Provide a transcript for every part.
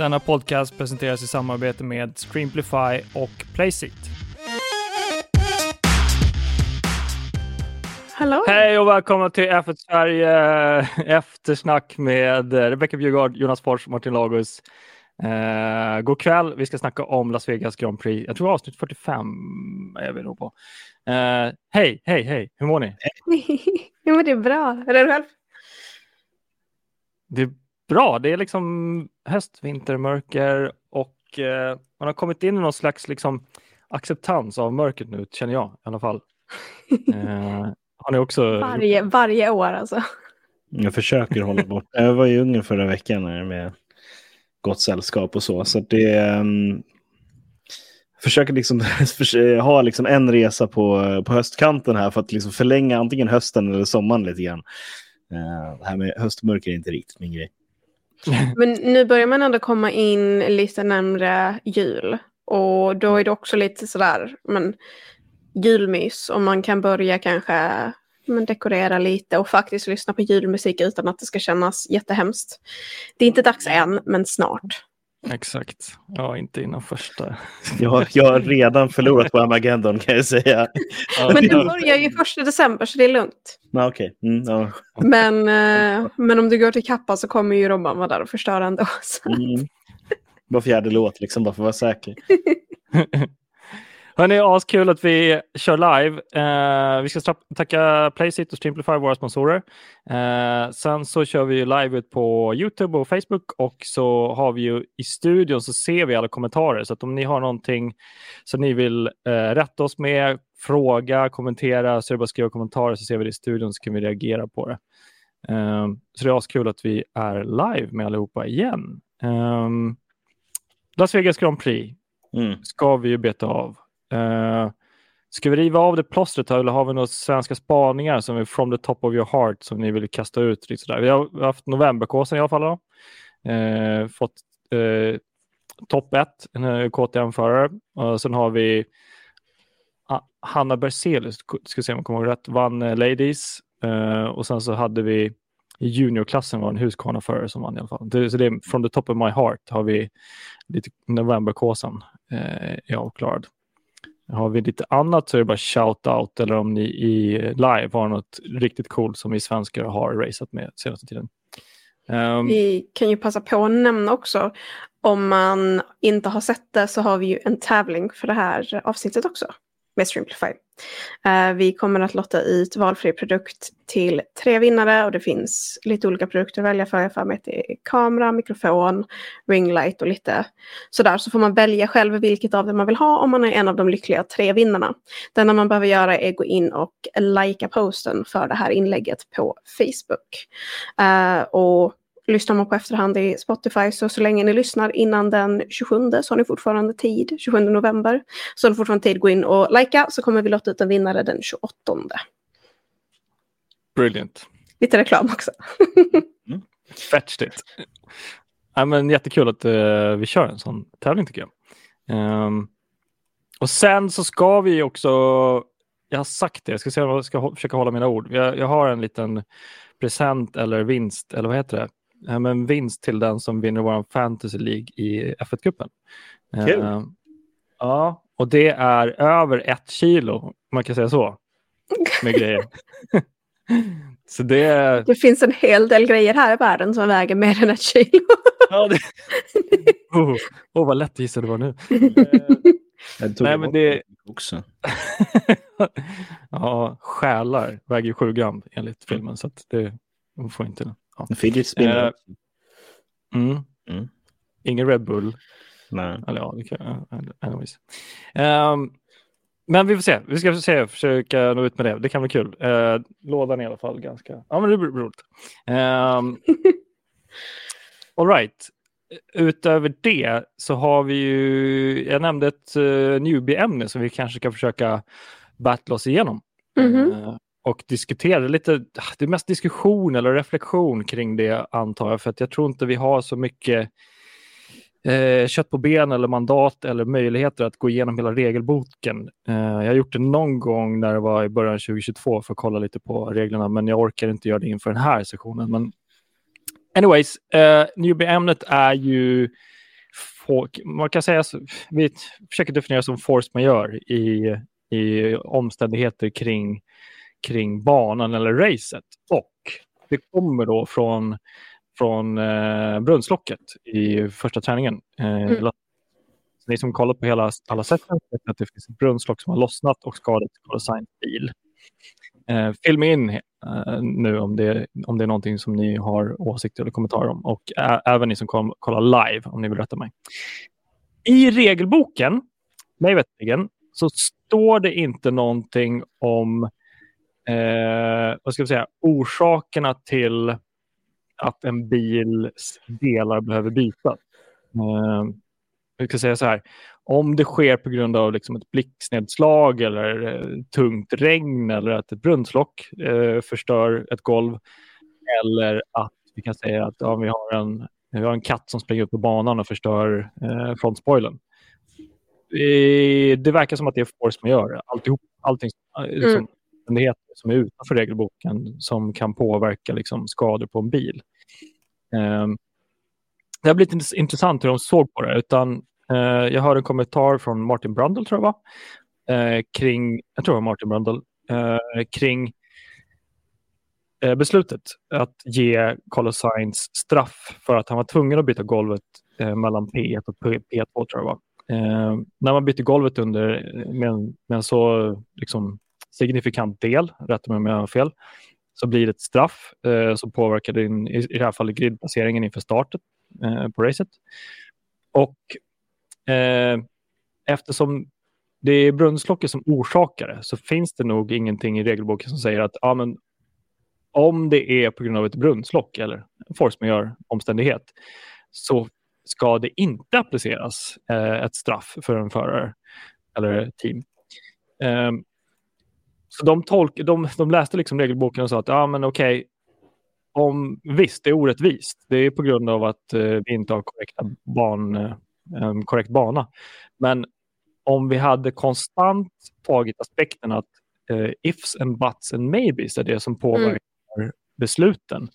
Denna podcast presenteras i samarbete med Streamplify och Placeit. Hallå! Hej och välkomna till F1 Sverige eftersnack med Rebecca Bjurgård, Jonas Fors, Martin Lagos. Uh, god kväll, vi ska snacka om Las Vegas Grand Prix. Jag tror avsnitt 45 är vi nog på. Uh, hej, hej, hej, hur mår ni? jo, men det är bra. Hur är du själv? Det är bra. Det är liksom höst, vinter, mörker och uh, man har kommit in i någon slags liksom, acceptans av mörkret nu, känner jag i alla fall. har ni också... Varje, varje år alltså. Jag försöker hålla bort. Jag var i Ungern förra veckan med gott sällskap och så. Så det um, försöker liksom ha liksom en resa på, på höstkanten här för att liksom förlänga antingen hösten eller sommaren lite grann. Uh, det här med höstmörker är inte riktigt min grej. Men nu börjar man ändå komma in lite närmre jul. Och då är det också lite sådär, men julmys. Och man kan börja kanske men dekorera lite och faktiskt lyssna på julmusik utan att det ska kännas jättehemskt. Det är inte dags än, men snart. Exakt. Ja, inte innan första. jag, jag har redan förlorat på Armageddon kan jag säga. men det börjar ju första december så det är lugnt. Ah, okay. Mm, ja. men, eh, men om du går till Kappa så kommer ju Robban vara där och förstöra ändå. Mm. Var fjärde låt, liksom, bara för att vara säker. Hörni, askul att vi kör live. Eh, vi ska tacka Placeit och Streamplify, våra sponsorer. Eh, sen så kör vi live ut på Youtube och Facebook och så har vi ju i studion så ser vi alla kommentarer. Så att om ni har någonting som ni vill eh, rätta oss med, fråga, kommentera, så är det bara att skriva kommentarer så ser vi det i studion så kan vi reagera på det. Eh, så det är askul att vi är live med allihopa igen. Eh, Las Vegas Grand Prix mm. ska vi ju beta av. Uh, ska vi riva av det plåstret eller har vi några svenska spaningar som är from the top of your heart som ni vill kasta ut? Lite sådär. Vi har haft novemberkåsen i alla fall. Då. Uh, fått uh, topp 1, en KTM-förare. Uh, sen har vi ah, Hanna Berzelius, ska se om jag kommer ihåg rätt, vann Ladies. och sen så hade vi i juniorklassen var en Husqvarna-förare som vann i alla fall. Det, så det är from the top of my heart har vi lite novemberkåsan eh, är avklarad. Har vi lite annat så är det bara shout-out eller om ni i live har något riktigt coolt som vi svenskar har raceat med senaste tiden. Um, vi kan ju passa på att nämna också, om man inte har sett det så har vi ju en tävling för det här avsnittet också med Streamplify. Eh, vi kommer att lotta ut valfri produkt till tre vinnare och det finns lite olika produkter att välja för. Jag för mig att det är kamera, mikrofon, ringlight och lite sådär. Så får man välja själv vilket av dem man vill ha om man är en av de lyckliga tre vinnarna. Det enda man behöver göra är att gå in och likea posten för det här inlägget på Facebook. Eh, och lyssnar man på efterhand i Spotify så så länge ni lyssnar innan den 27 så har ni fortfarande tid, 27 november. Så har ni fortfarande tid att gå in och likea så kommer vi låta ut en vinnare den 28. Brilliant. Lite reklam också. mm. Fetched it. Ja, men jättekul att uh, vi kör en sån tävling tycker jag. Um, och sen så ska vi också, jag har sagt det, jag ska, se, jag ska försöka hålla mina ord. Jag, jag har en liten present eller vinst, eller vad heter det? En vinst till den som vinner vår Fantasy League i F1-cupen. Kul! Uh, ja, och det är över ett kilo, man kan säga så, med grejer. så det... det finns en hel del grejer här i världen som väger mer än ett kilo. ja, det... oh, oh, vad lätt gissa det var nu. Nej, men det... också. ja, själar väger sju gram enligt filmen, så att det man får inte Ja. Fidget spinner. Uh, mm. Mm. Ingen Red Bull. Nej. Eller ja, det kan, anyways. Um, men vi får se. Vi ska se, försöka nå ut med det. Det kan bli kul. Uh, lådan i alla fall ganska... Ja, men det blir roligt. Um, all right. Utöver det så har vi ju... Jag nämnde ett uh, newbie-ämne som vi kanske ska försöka battla oss igenom. Mm -hmm. uh, och diskutera lite, det är mest diskussion eller reflektion kring det antar jag, för att jag tror inte vi har så mycket eh, kött på ben eller mandat eller möjligheter att gå igenom hela regelboken. Eh, jag har gjort det någon gång när det var i början av 2022 för att kolla lite på reglerna, men jag orkar inte göra det inför den här sessionen. Men anyways, eh, newbie-ämnet är ju man kan säga, vi försöker definiera som force majeure i, i omständigheter kring, kring banan eller racet. Och det kommer då från, från eh, brunnslocket i första träningen. Eh, mm. Ni som kollar på hela, alla sätten vet att det finns ett brunnslock som har lossnat och skadat Colosines bil. Eh, film in eh, nu om det, om det är någonting som ni har åsikter eller kommentarer om och ä, även ni som kom, kollar live om ni vill rätta mig. I regelboken, mig veterligen, så står det inte någonting om eh, vad ska jag säga, orsakerna till att en bils delar behöver bytas. Eh, jag ska säga så här, om det sker på grund av liksom ett blixtnedslag eller eh, tungt regn eller att ett brunnslock eh, förstör ett golv eller att vi kan säga att ja, vi, har en, vi har en katt som springer upp på banan och förstör eh, frontspoilern. Eh, det verkar som att det är force man gör. Alltihop, allting liksom, mm som är utanför regelboken som kan påverka liksom, skador på en bil. Eh, det har blivit intressant hur de såg på det. Utan Eh, jag hörde en kommentar från Martin Brundle, tror jag var, eh, kring, jag tror det var Martin Brundle, eh, kring eh, beslutet att ge Carlos Sainz straff för att han var tvungen att byta golvet eh, mellan P1 och P2 tror jag var. Eh, när man byter golvet under eh, med en, med en så liksom, signifikant del, rätta mig om jag har fel, så blir det ett straff eh, som påverkar din, i, i det här fallet gridplaceringen inför starten eh, på racet. Och eh, eftersom det är brunnslocket som orsakar det så finns det nog ingenting i regelboken som säger att ah, men, om det är på grund av ett brunnslock eller en force majeure omständighet så ska det inte appliceras eh, ett straff för en förare eller team. Eh, så de, tolk, de, de läste liksom regelboken och sa att ja, men okej, om, visst, det är orättvist. Det är på grund av att eh, vi inte har korrekta ban, en korrekt bana. Men om vi hade konstant tagit aspekten att eh, ifs and buts and maybes är det som påverkar mm. besluten,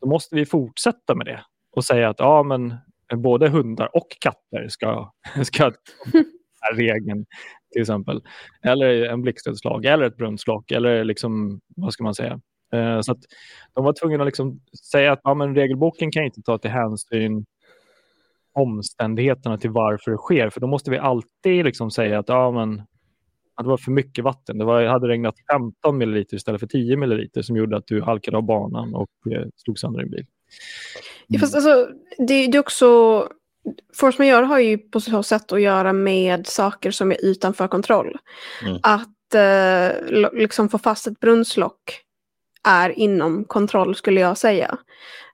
då måste vi fortsätta med det och säga att ja, men både hundar och katter ska, ska regeln till exempel. Eller en blixtnedslag eller ett brunnslock eller liksom, vad ska man säga? Eh, så att de var tvungna att liksom säga att ja, men regelboken kan inte ta till hänsyn omständigheterna till varför det sker. För då måste vi alltid liksom säga att, ja, men, att det var för mycket vatten. Det var, hade regnat 15 milliliter istället för 10 milliliter som gjorde att du halkade av banan och eh, slog sönder din bil. Mm. Ja, fast alltså, det, det är också... Force majeure har ju på så sätt att göra med saker som är utanför kontroll. Mm. Att eh, liksom få fast ett brunnslock är inom kontroll skulle jag säga.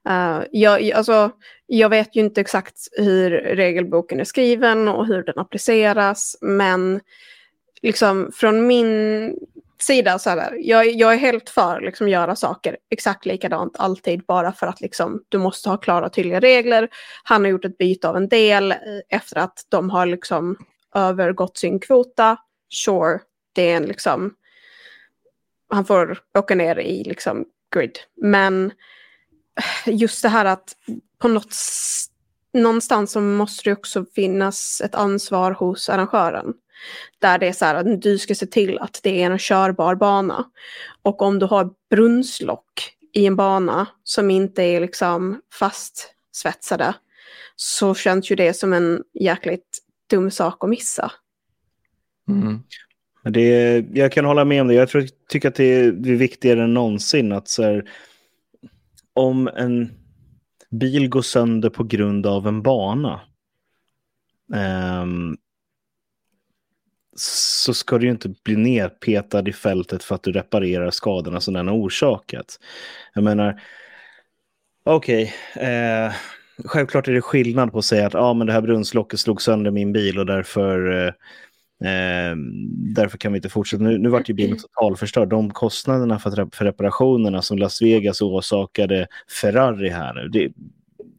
Uh, jag, alltså, jag vet ju inte exakt hur regelboken är skriven och hur den appliceras, men liksom från min sida så här, jag, jag är helt för liksom göra saker exakt likadant alltid bara för att liksom du måste ha klara och tydliga regler. Han har gjort ett byte av en del eh, efter att de har liksom övergått sin kvota. Sure, det är en liksom han får åka ner i liksom grid. Men eh, just det här att på något någonstans så måste det också finnas ett ansvar hos arrangören. Där det är så här att du ska se till att det är en körbar bana. Och om du har brunnslock i en bana som inte är liksom fastsvetsade så känns ju det som en jäkligt dum sak att missa. Mm. Det, jag kan hålla med om det. Jag tror, tycker att det är, det är viktigare än någonsin att så här, om en bil går sönder på grund av en bana um, så ska du ju inte bli nerpetad i fältet för att du reparerar skadorna som den har orsakat. Jag menar, okej, okay, eh, självklart är det skillnad på att säga att ah, men det här brunnslocket slog sönder min bil och därför eh, Eh, därför kan vi inte fortsätta. Nu, nu vart ju bilen totalförstörd. De kostnaderna för, för reparationerna som Las Vegas orsakade Ferrari här nu, det,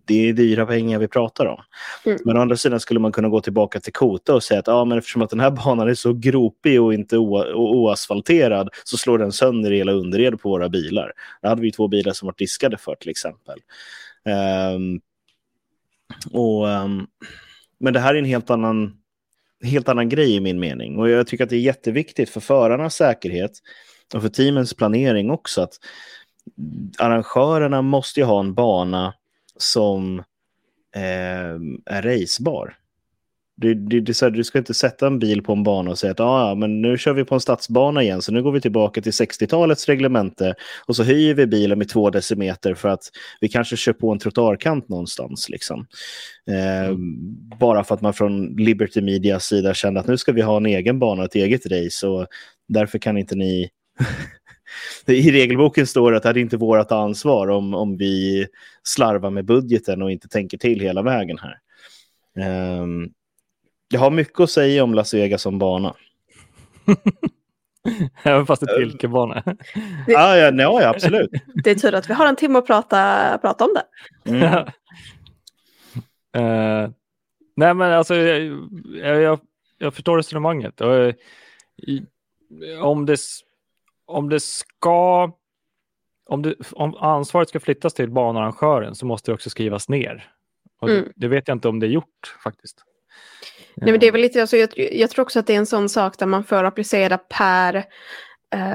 det är dyra pengar vi pratar om. Mm. Men å andra sidan skulle man kunna gå tillbaka till Kota och säga att ja, men eftersom att den här banan är så gropig och inte oasfalterad så slår den sönder hela underredet på våra bilar. Då hade vi två bilar som var diskade för till exempel. Um, och um, men det här är en helt annan, helt annan grej i min mening. Och jag tycker att det är jätteviktigt för förarnas säkerhet och för teamens planering också att arrangörerna måste ju ha en bana som eh, är racebar. Det, så här, du ska inte sätta en bil på en bana och säga att ah, men nu kör vi på en stadsbana igen, så nu går vi tillbaka till 60-talets reglemente och så höjer vi bilen med två decimeter för att vi kanske kör på en trottoarkant någonstans. Liksom. Eh, mm. Bara för att man från Liberty Medias sida kände att nu ska vi ha en egen bana, ett eget race och därför kan inte ni I regelboken står det att det är inte vårt ansvar om, om vi slarvar med budgeten och inte tänker till hela vägen här. Um, jag har mycket att säga om Las Vegas som bana. Även fast det är Tilke-bana. ah, ja, ja, absolut. Det är tur att vi har en timme att prata, prata om det. Mm. uh, nej, men alltså, jag, jag, jag förstår resonemanget. Och, uh, om, det, om det ska... Om, det, om ansvaret ska flyttas till banarrangören så måste det också skrivas ner. Och mm. det, det, vet jag inte om det är gjort faktiskt. Nej, men det är väl lite, alltså, jag, jag, tror också att det är en sån sak där man får applicera per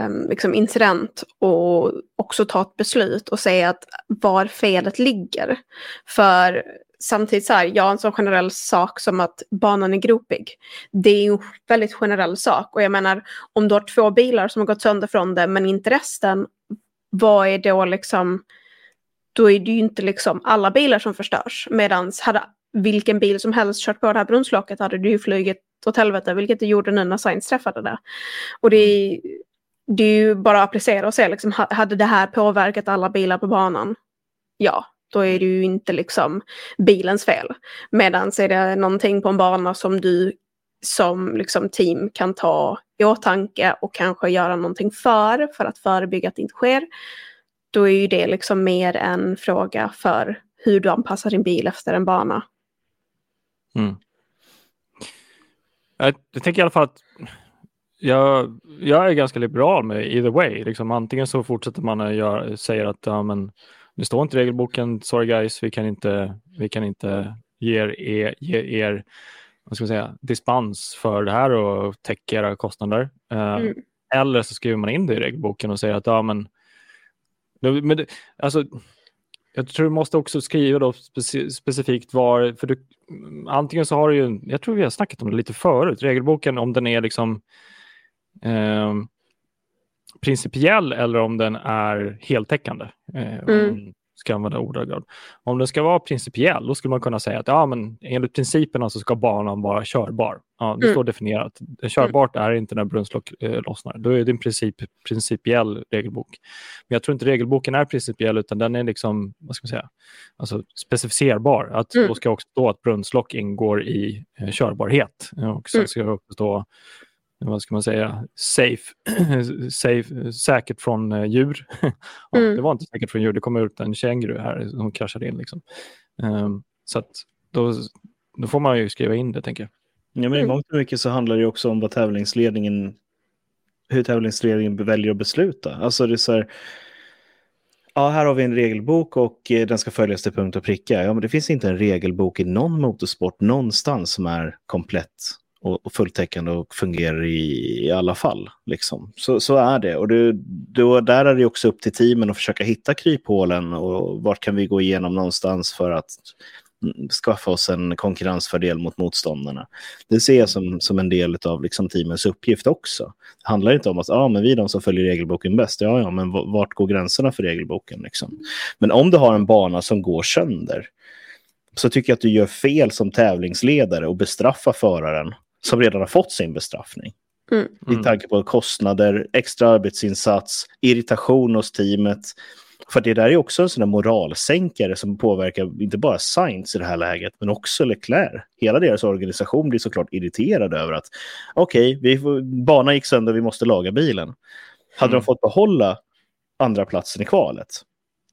um, liksom incident och också ta ett beslut och säga att var felet ligger. För samtidigt så här, ja en sån generell sak som att banan är gropig. Det är en väldigt generell sak och jag menar om du har två bilar som har gått sönder från det men inte resten, vad är då liksom då är det ju inte liksom alla bilar som förstörs. Medan hade vilken bil som helst kört på det här brunnslocket hade du ju flugit åt helvete, vilket det gjorde nu när Sainz träffade det. Och det är, det är ju bara att applicera och se, liksom, hade det här påverkat alla bilar på banan? Ja, då är det ju inte liksom bilens fel. Medan är det någonting på en bana som du som liksom team kan ta i åtanke och kanske göra någonting för, för att förebygga att det inte sker, då är ju det liksom mer en fråga för hur du anpassar din bil efter en bana. Mm. Jag, jag tänker i alla fall att jag, jag är ganska liberal med either way. Liksom, antingen så fortsätter man att säger att ja, men, det står inte i regelboken, sorry guys, vi kan inte, vi kan inte ge er, ge er vad ska man säga, dispens för det här och täcka era kostnader. Uh, mm. Eller så skriver man in det i regelboken och säger att ja, men, men alltså, jag tror du måste också skriva då speci specifikt var, för du, antingen så har du ju, jag tror vi har snackat om det lite förut, regelboken om den är liksom eh, principiell eller om den är heltäckande. Eh, mm ska använda ordagrad. Om den ska vara principiell, då skulle man kunna säga att ja, men enligt principerna så ska banan vara körbar. Ja, det mm. står definierat. Körbart är inte när brunnslock eh, lossnar. Då är det en princip, principiell regelbok. Men jag tror inte regelboken är principiell, utan den är liksom, vad ska man säga, alltså specificerbar. Att mm. Då ska också stå att brunnslock ingår i eh, körbarhet. Och sen mm. ska det också stå vad ska man säga, safe, safe säkert från uh, djur. ja, mm. Det var inte säkert från djur, det kom ut en känguru här som kraschade in. Liksom. Um, så att då, då får man ju skriva in det, tänker jag. Ja, men i mm. mångt och mycket så handlar det också om vad tävlingsledningen, hur tävlingsledningen väljer att besluta. Alltså det är så här, ja, här har vi en regelbok och eh, den ska följas till punkt och pricka. Ja, men det finns inte en regelbok i någon motorsport någonstans som är komplett och, och fulltäckande och fungerar i, i alla fall. Liksom. Så, så är det. Och det, då, där är det också upp till teamen att försöka hitta kryphålen och vart kan vi gå igenom någonstans för att skaffa oss en konkurrensfördel mot motståndarna. Det ser jag som, som en del av liksom teamens uppgift också. Det handlar inte om att ah, men vi är de som följer regelboken bäst. Ja, ja, men vart går gränserna för regelboken? Liksom? Men om du har en bana som går sönder så tycker jag att du gör fel som tävlingsledare och bestraffar föraren som redan har fått sin bestraffning. Mm. I tanke på kostnader, extra arbetsinsats, irritation hos teamet. För det där är också en sån där moralsänkare som påverkar inte bara Sainz i det här läget, men också Leclerc. Hela deras organisation blir såklart irriterad över att okej, okay, banan gick sönder, vi måste laga bilen. Hade mm. de fått behålla andra platsen i kvalet,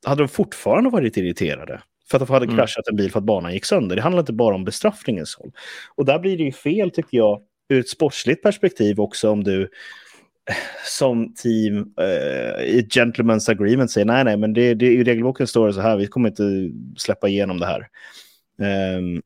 hade de fortfarande varit irriterade. För att de hade mm. kraschat en bil för att banan gick sönder. Det handlar inte bara om bestraffningens håll. Och där blir det ju fel tycker jag ur ett sportsligt perspektiv också om du som team uh, i gentleman's agreement säger nej, nej, men det, det, i regelboken står det så här, vi kommer inte släppa igenom det här. Um,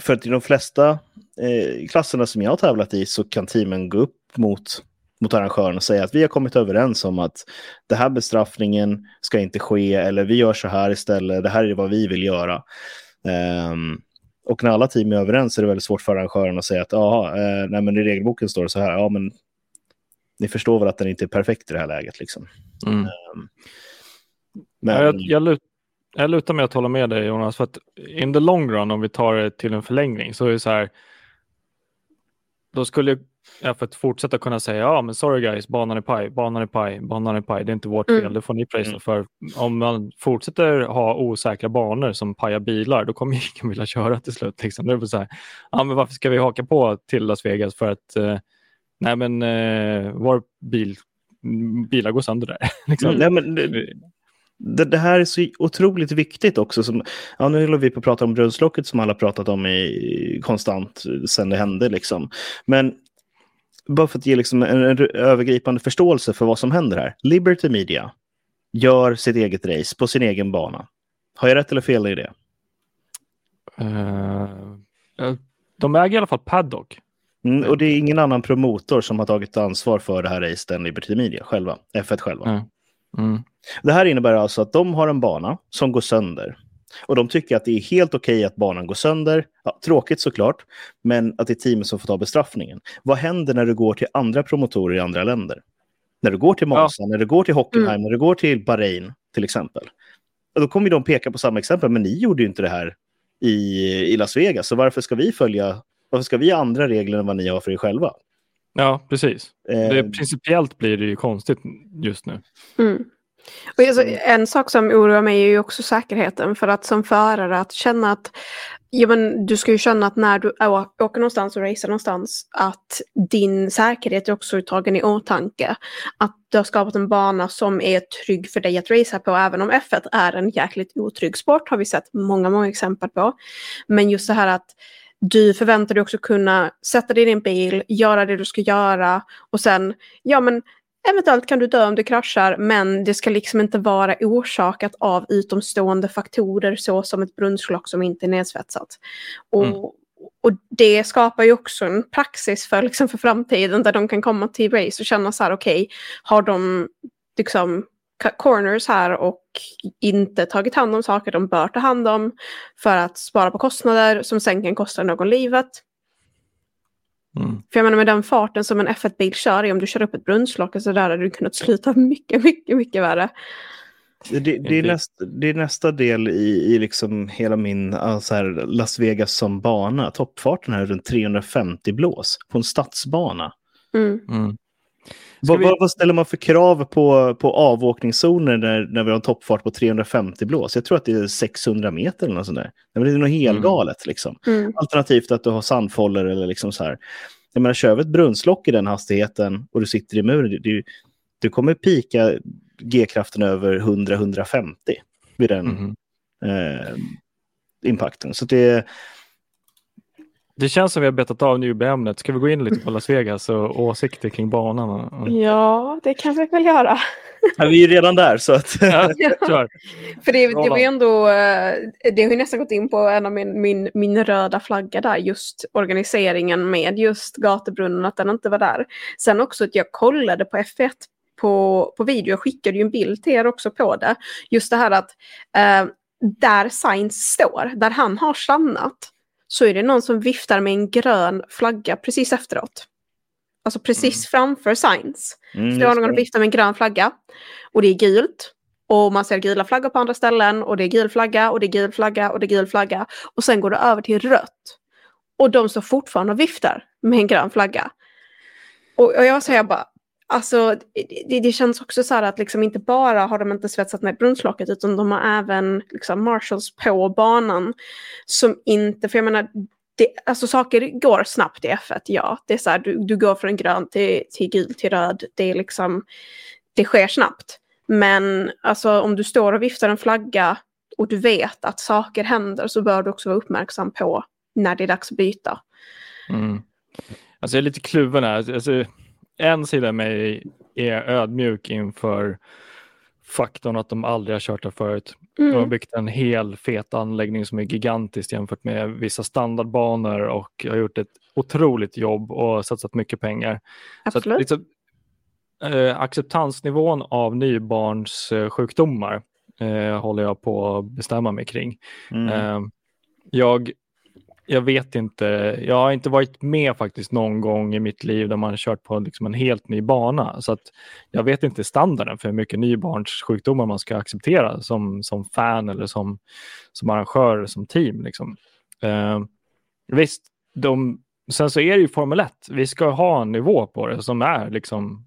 för att i de flesta eh, klasserna som jag har tävlat i så kan teamen gå upp mot, mot arrangören och säga att vi har kommit överens om att det här bestraffningen ska inte ske eller vi gör så här istället, det här är vad vi vill göra. Um, och när alla team är överens är det väldigt svårt för arrangören att säga att ja, eh, nej, men i regelboken står det så här, ja men ni förstår väl att den inte är perfekt i det här läget liksom. Mm. Um, men... jag, jag, lut, jag lutar med att hålla med dig Jonas, för att in the long run om vi tar det till en förlängning så är det så här, då skulle jag för att fortsätta kunna säga ja men sorry guys, banan är paj, banan är paj, banan är paj, det är inte vårt mm. fel, det får ni prisa mm. för. Om man fortsätter ha osäkra banor som pajar bilar, då kommer ingen vilja köra till slut. Liksom. Det är så här, ja, men varför ska vi haka på till Las Vegas för att eh, nej men eh, vår bil, bilar går sönder där. liksom. nej, men, det, det, här är så otroligt viktigt också. Som, ja, nu håller vi på att prata om brunnslocket som alla pratat om i, konstant sedan det hände. Liksom. Men bara för att ge liksom en, en övergripande förståelse för vad som händer här. Liberty Media gör sitt eget race på sin egen bana. Har jag rätt eller fel i det? Uh, de äger i alla fall Paddock. Mm, och det är ingen annan promotor som har tagit ansvar för det här racet än Liberty Media själva, F1 själva. Mm. Mm. Det här innebär alltså att de har en bana som går sönder. Och de tycker att det är helt okej okay att banan går sönder. Ja, tråkigt såklart, men att det är teamet som får ta bestraffningen. Vad händer när du går till andra promotorer i andra länder? När du går till Monza, ja. när du går till Hockenheim, mm. när du går till Bahrain till exempel. Och då kommer de peka på samma exempel, men ni gjorde ju inte det här i, i Las Vegas, så varför ska vi följa, varför ska vi ha andra regler än vad ni har för er själva? Ja, precis. Eh, det, principiellt blir det ju konstigt just nu. Mm. Och alltså, en sak som oroar mig är ju också säkerheten. För att som förare att känna att ja, men du ska ju känna att när du åker någonstans och racear någonstans att din säkerhet är också tagen i åtanke. Att du har skapat en bana som är trygg för dig att racea på. Även om F1 är en jäkligt otrygg sport har vi sett många, många exempel på. Men just det här att du förväntar dig också kunna sätta dig i din bil, göra det du ska göra och sen, ja men eventuellt kan du dö om du kraschar men det ska liksom inte vara orsakat av utomstående faktorer så som ett brunnslock som inte är nedsvetsat. Och, mm. och det skapar ju också en praxis för, liksom för framtiden där de kan komma till race och känna så här okej, okay, har de liksom corners här och inte tagit hand om saker de bör ta hand om för att spara på kostnader som sen kan kosta någon livet. Mm. För jag menar med den farten som en F1-bil kör i, om du kör upp ett brunnslock och så där hade du kunnat sluta mycket, mycket, mycket värre. Det, det, är nästa, det är nästa del i, i liksom hela min alltså här, Las Vegas som bana. Toppfarten här runt 350 blås på en stadsbana. Mm. Mm. Vad, vi... vad, ställer man för krav på, på avåkningszoner när, när vi har en toppfart på 350 blås? Jag tror att det är 600 meter eller något sånt där. Det är något helgalet. Mm. Liksom. Mm. Alternativt att du har sandfoller eller liksom så här. Jag menar, kör vi ett brunnslock i den hastigheten och du sitter i muren, du, du kommer pika G-kraften över 100-150 vid den mm. eh, impacten. Så det det känns som vi har betat av nu ämnet. Ska vi gå in lite på Las Vegas och åsikter kring banan? Ja, det kan vi väl göra. Ja, vi är redan där så att... ja, För det, det var ändå, eh, det har ju nästan gått in på en av min, min, min röda flagga där, just organiseringen med just gatubrunnen, att den inte var där. Sen också att jag kollade på F1 på, på video, jag skickade ju en bild till er också på det. Just det här att eh, där Sainz står, där han har stannat, så är det någon som viftar med en grön flagga precis efteråt. Alltså precis mm. framför Science. Mm, Står någon och viftar med en grön flagga. Och det är gult. Och man ser gula flaggor på andra ställen. Och det är gul flagga och det är gul flagga och det är gul flagga. Och sen går det över till rött. Och de står fortfarande och viftar med en grön flagga. Och, och jag säger bara, Alltså det, det, känns också så här att liksom inte bara har de inte svetsat ner brunnslocket utan de har även liksom marshals på banan som inte, för jag menar, det, alltså saker går snabbt i F1, ja. Det är så här, du, du går från grön till, till gul till röd, det är liksom, det sker snabbt. Men alltså om du står och viftar en flagga och du vet att saker händer så bör du också vara uppmärksam på när det är dags att byta. Mm. Alltså jag är lite kluven här. Alltså, en sida av mig är ödmjuk inför faktorn att de aldrig har kört där förut. Mm. De har byggt en hel fet anläggning som är gigantisk jämfört med vissa standardbanor och har gjort ett otroligt jobb och satsat mycket pengar. Absolut. Så att, liksom, eh, acceptansnivån av nybarnssjukdomar eh, håller jag på att bestämma mig kring. Mm. Eh, jag jag vet inte. Jag har inte varit med faktiskt någon gång i mitt liv där man kört på liksom en helt ny bana. Så att jag vet inte standarden för hur mycket nybarnssjukdomar man ska acceptera som, som fan eller som, som arrangör som team. Liksom. Eh, visst, de, sen så är det ju Formel 1. Vi ska ha en nivå på det som är liksom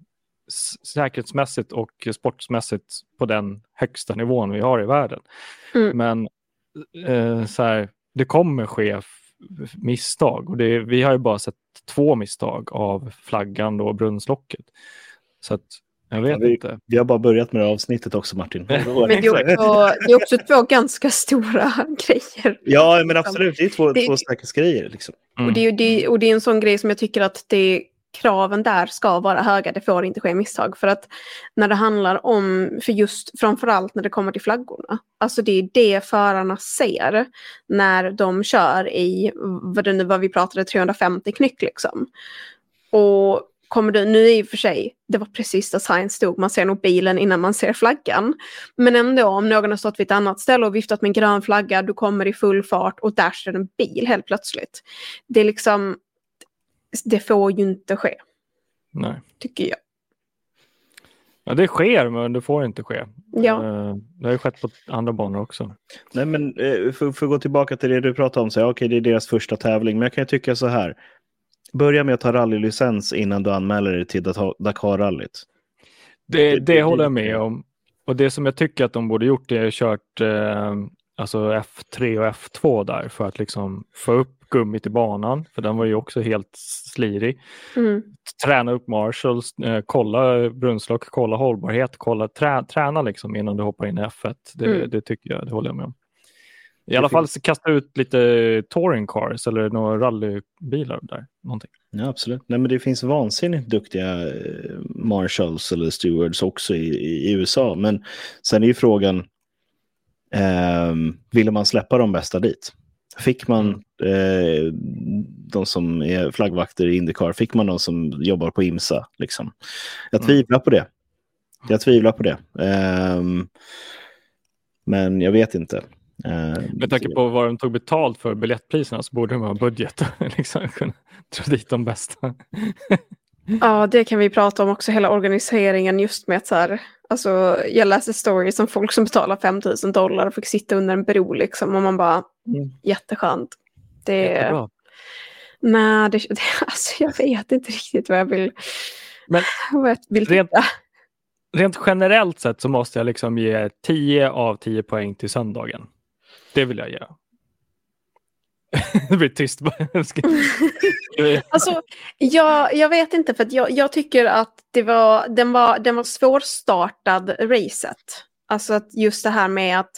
säkerhetsmässigt och sportsmässigt på den högsta nivån vi har i världen. Mm. Men eh, så här, det kommer ske misstag. Och det, vi har ju bara sett två misstag av flaggan och brunnslocket. Så att, jag vet ja, vi, inte. Vi har bara börjat med det avsnittet också Martin. men det är, också, det är också två ganska stora grejer. Ja, men absolut. Det är två, det, två säkerhetsgrejer. Liksom. Mm. Och, det, det, och det är en sån grej som jag tycker att det kraven där ska vara höga, det får inte ske misstag. För att när det handlar om, för just framförallt när det kommer till flaggorna, alltså det är det förarna ser när de kör i, vad, det nu, vad vi pratade, 350 knyck liksom. Och kommer du, nu i och för sig, det var precis där Science stod, man ser nog bilen innan man ser flaggan. Men ändå om någon har stått vid ett annat ställe och viftat med en grön flagga, du kommer i full fart och där står en bil helt plötsligt. Det är liksom, det får ju inte ske. Nej. Tycker jag. Ja, det sker, men det får inte ske. Ja. Eh, det har ju skett på andra banor också. Nej, men eh, för, för att gå tillbaka till det du pratade om, så okej, det är deras första tävling, men jag kan ju tycka så här. Börja med att ta rallylicens innan du anmäler dig till Dakar-rallyt. Det, det, det, håller jag med om. Och det som jag tycker att de borde gjort är kört eh, alltså F3 och F2 där för att liksom få upp gummit i banan, för den var ju också helt slirig. Mm. Träna upp Marshalls, eh, kolla brunnslock, kolla hållbarhet, kolla, trä, träna liksom innan du hoppar in i F1. Det, mm. det tycker jag, det håller jag med om. I alla fall kasta ut lite touring cars eller några rallybilar där. Någonting. Ja, absolut. Nej, men det finns vansinnigt duktiga eh, Marshalls eller Stewards också i, i, USA. Men sen är ju frågan, eh, ville man släppa de bästa dit? Fick man mm. eh, de som är flaggvakter i Indycar, fick man de som jobbar på IMSA? Liksom? Jag mm. tvivlar mm. på det. Jag tvivlar på det. Um, men jag vet inte. Uh, Med tanke på vad de tog betalt för biljettpriserna så borde de ha budget liksom kunna dra dit de bästa. ja, det kan vi prata om också, hela organiseringen just med att så här, alltså jag läser stories om folk som betalar 5000 dollar och fick sitta under en bro liksom och man bara, Mm. Jätteskönt. Det, Jättebra. Nej, det, det, alltså jag vet inte riktigt vad jag vill, Men vad jag vill rent, rent generellt sett så måste jag liksom ge 10 av 10 poäng till söndagen. Det vill jag ge. det blir tyst. alltså, jag, jag vet inte, för jag, jag tycker att det var, den, var, den var svårstartad racet. Alltså att just det här med att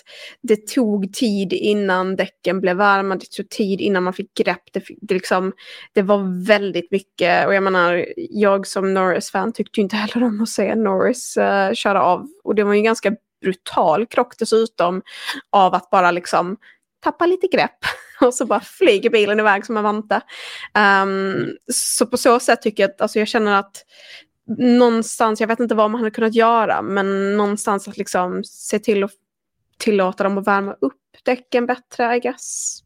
det tog tid innan däcken blev varma, det tog tid innan man fick grepp. Det, det, liksom, det var väldigt mycket, och jag menar, jag som Norris-fan tyckte inte heller om att se Norris uh, köra av. Och det var ju en ganska brutal krock dessutom av att bara liksom tappa lite grepp och så bara flyger bilen iväg som en vante. Um, så på så sätt tycker jag att, alltså jag känner att någonstans, jag vet inte vad man hade kunnat göra, men någonstans att liksom se till att tillåta dem att värma upp däcken bättre, I guess.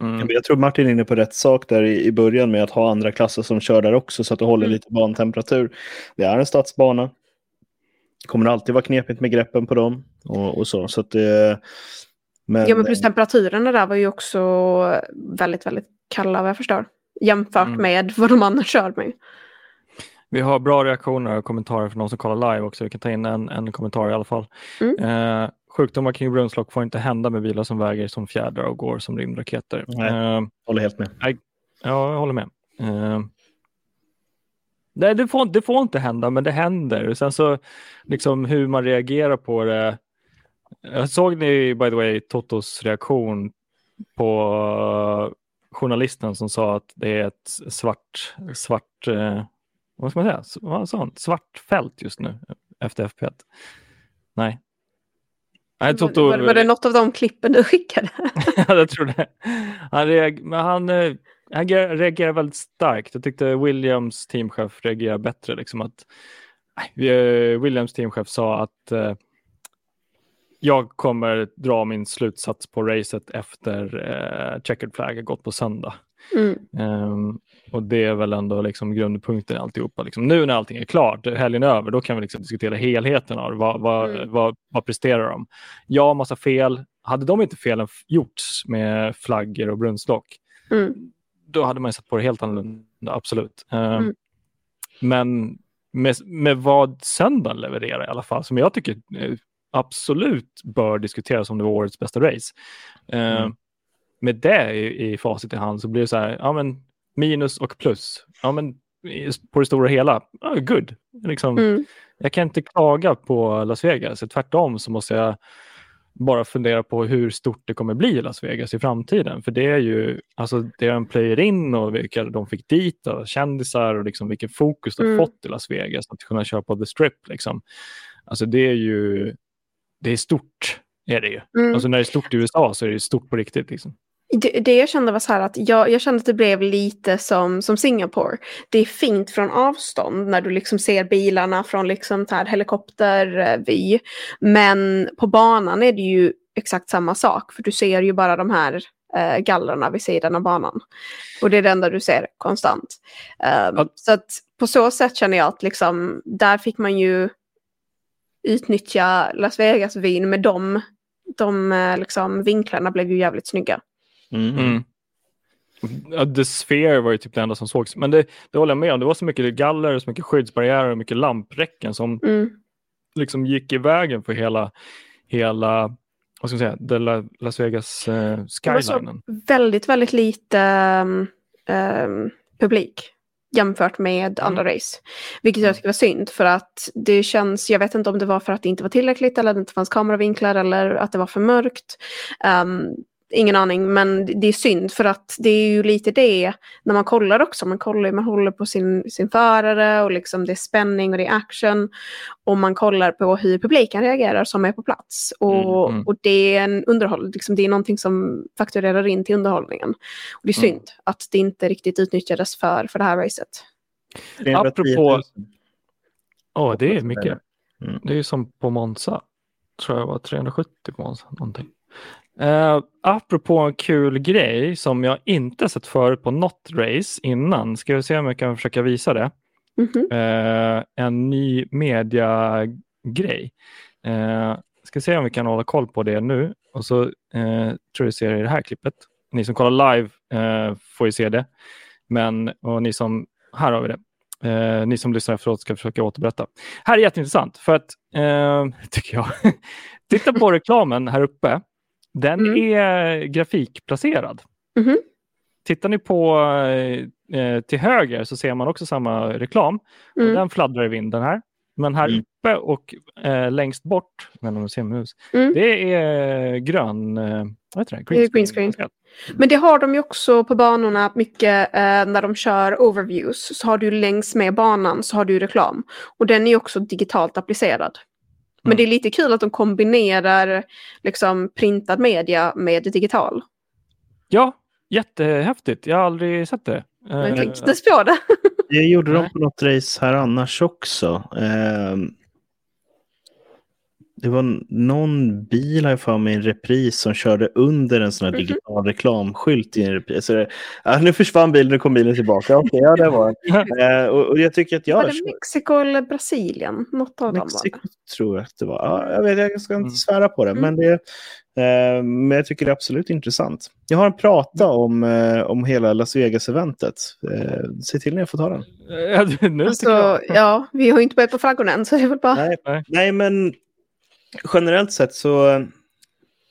Mm. Jag tror Martin är inne på rätt sak där i, i början med att ha andra klasser som kör där också så att du håller mm. lite bantemperatur. Det är en stadsbana. Det kommer alltid vara knepigt med greppen på dem och, och så. så att det, men, ja, men plus temperaturerna där var ju också väldigt, väldigt kalla vad jag förstår. Jämfört mm. med vad de andra kör med. Vi har bra reaktioner och kommentarer från de som kollar live också. Vi kan ta in en, en kommentar i alla fall. Mm. Eh, sjukdomar kring brunnslock får inte hända med bilar som väger som fjädrar och går som rymdraketer. Nej, eh, håller helt med. I, ja, jag håller med. Eh, nej, det får, det får inte hända, men det händer. Sen så liksom hur man reagerar på det. Jag såg ni by the way Totos reaktion på journalisten som sa att det är ett svart, svart eh, vad ska man säga, vad sa han? svart fält just nu efter FP1. Nej, Nej, Toto... var, var, det något av de klippen du skickade? ja, jag tror det. Han, reager... Men han, eh, han reagerar väldigt starkt. Jag tyckte Williams teamchef reagerade bättre. Liksom att, eh, Williams teamchef sa att eh, jag kommer dra min slutsats på racet efter eh, checkered flag har gått på söndag. Mm. Um, och det är väl ändå liksom grundpunkten i alltihopa. Liksom, nu när allting är klart, helgen är över, då kan vi liksom diskutera helheten av vad, vad, mm. vad, vad presterar de? Ja, massa fel. Hade de inte felen gjorts med flaggor och brunnslock, mm. då hade man sett på det helt annorlunda, absolut. Um, men med, med vad söndagen levererar i alla fall, som jag tycker eh, absolut bör diskuteras om det var årets bästa race. Eh, mm. med det i, i facit i hand så blir det så här, ja men minus och plus. Ja men på det stora hela, oh, good. Liksom, mm. Jag kan inte klaga på Las Vegas, tvärtom så måste jag bara fundera på hur stort det kommer bli i Las Vegas i framtiden. För det är ju alltså det en player in och vilka de fick dit och kändisar och liksom vilken fokus de mm. fått i Las Vegas att kunna köpa The Strip. Liksom. Alltså det är ju det är stort. Är det ju. Mm. Alltså när det är stort i USA så är det stort på riktigt. Liksom. Det, det jag kände var så här att jag, jag kände att det blev lite som, som Singapore. Det är fint från avstånd när du liksom ser bilarna från liksom här helikoptervy. Men på banan är det ju exakt samma sak för du ser ju bara de här eh, gallrarna vid sidan av banan. Och det är det enda du ser konstant. Um, ja. Så att på så sätt känner jag att liksom, där fick man ju utnyttja Las Vegas-vin med dem. De eh, liksom, vinklarna blev ju jävligt snygga. Mm. Mm. The Sphere var ju typ det enda som sågs. Men det, det håller jag med om. Det var så mycket galler, så mycket skyddsbarriärer och mycket lampräcken som mm. liksom gick i vägen för hela, hela vad ska man säga, La, Las Vegas eh, skylinen. Det var så väldigt, väldigt lite um, um, publik jämfört med mm. andra race. Vilket jag mm. tycker var synd för att det känns, jag vet inte om det var för att det inte var tillräckligt eller att det inte fanns kameravinklar eller att det var för mörkt. Um, ingen aning, men det är synd för att det är ju lite det när man kollar också. Man kollar, man håller på sin, sin förare och liksom det är spänning och det är action. Och man kollar på hur publiken reagerar som är på plats. Och, mm, mm. och det är en underhåll, liksom, det är någonting som fakturerar in till underhållningen. Och det är mm. synd mm. att det inte riktigt utnyttjades för, för det här racet. Apropå... Åh, oh, det är mycket. Mm. Det är ju som på Monza. Tror jag var 370 på Monza. Någonting. Uh, apropå en kul grej som jag inte sett förut på något race innan. Ska vi se om jag kan försöka visa det. Mm -hmm. uh, en ny mediagrej. Uh, ska se om vi kan hålla koll på det nu. Och så uh, tror jag ser i det här klippet. Ni som kollar live uh, får ju se det. Men och ni som, här har vi det. Uh, ni som lyssnar efteråt ska försöka återberätta. Här är jätteintressant för att, uh, tycker jag, titta på reklamen här uppe. Den mm. är grafikplacerad. Mm. Tittar ni på eh, till höger så ser man också samma reklam. Mm. Och den fladdrar i vinden här. Men här mm. uppe och eh, längst bort, ser mus, mm. det är grön, eh, vad heter det? Green, green screen. Men det har de ju också på banorna mycket eh, när de kör overviews. Så har du längs med banan så har du reklam. Och den är också digitalt applicerad. Men det är lite kul att de kombinerar liksom printad media med digital. Ja, jättehäftigt. Jag har aldrig sett det. Jag tänkte inte på det. Det gjorde de på något race här annars också. Det var någon bil här för mig en repris som körde under en sån här mm -hmm. digital reklamskylt i en repris. Så det, ja, nu försvann bilen, nu kom bilen tillbaka. Okej, okay, ja det var eh, och, och, jag tycker att jag... Var det Mexiko eller Brasilien? Något av Mexiko dem var tror jag att det var. Ja, jag, vet, jag ska inte mm. svära på det, mm. men, det eh, men jag tycker det är absolut intressant. Jag har en prata om, eh, om hela Las Vegas-eventet. Eh, se till när jag får ta den. nu alltså, ja, vi har ju inte börjat på flaggorna än, så det är väl bara... Nej, nej men generellt sett så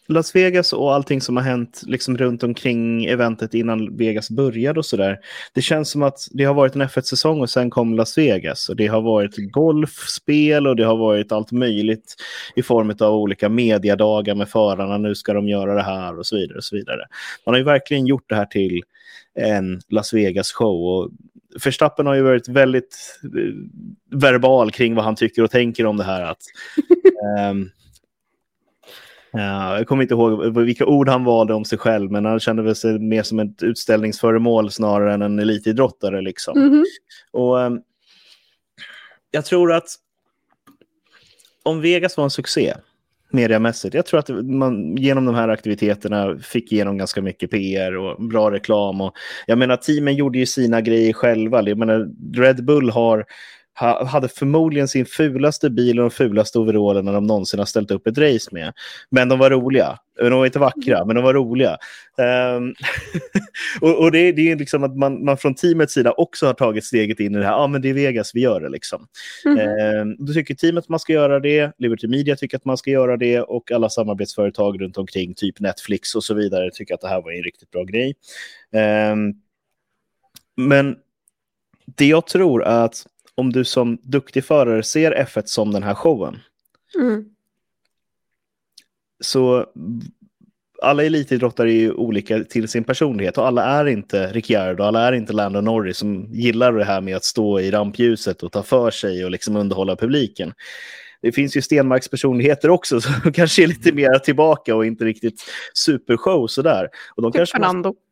Las Vegas och allting som har hänt liksom runt omkring eventet innan Vegas började och sådär. Det känns som att det har varit en F1-säsong och sen kom Las Vegas. Och det har varit golfspel och det har varit allt möjligt i form av olika mediadagar med förarna. Nu ska de göra det här och så vidare. och så vidare. Man har ju verkligen gjort det här till en Las Vegas-show. Och Verstappen har ju varit väldigt eh, verbal kring vad han tycker och tänker om det här. Att, um, Ja, jag kommer inte ihåg vilka ord han valde om sig själv, men han kände väl sig mer som ett utställningsföremål snarare än en elitidrottare. Liksom. Mm -hmm. Och, um, jag tror att om Vegas var en succé mediamässigt, jag tror att man genom de här aktiviteterna fick igenom ganska mycket PR och bra reklam. Och, jag menar, teamen gjorde ju sina grejer själva. Jag menar, Red Bull har hade förmodligen sin fulaste bil och de fulaste overallerna de någonsin har ställt upp ett race med. Men de var roliga. De var inte vackra, men de var roliga. Um, och, och det, det, är liksom att man, man från teamets sida också har tagit steget in i det här. Ja, ah, men det är Vegas, vi gör det liksom. Mm. Um, då tycker teamet att man ska göra det. Liberty Media tycker att man ska göra det och alla samarbetsföretag runt omkring, typ Netflix och så vidare, tycker att det här var en riktigt bra grej. Um, men det jag tror att om du som duktig förare ser F1 som den här showen. Mm. Så alla elitidrottare är ju olika till sin personlighet och alla är inte Ricciardo, alla är inte Lando Norris som gillar det här med att stå i rampljuset och ta för sig och liksom underhålla publiken. Det finns ju Stenmarks personligheter också som kanske är lite mer tillbaka och inte riktigt supershow sådär. Och de typ kanske Fernando. Måste...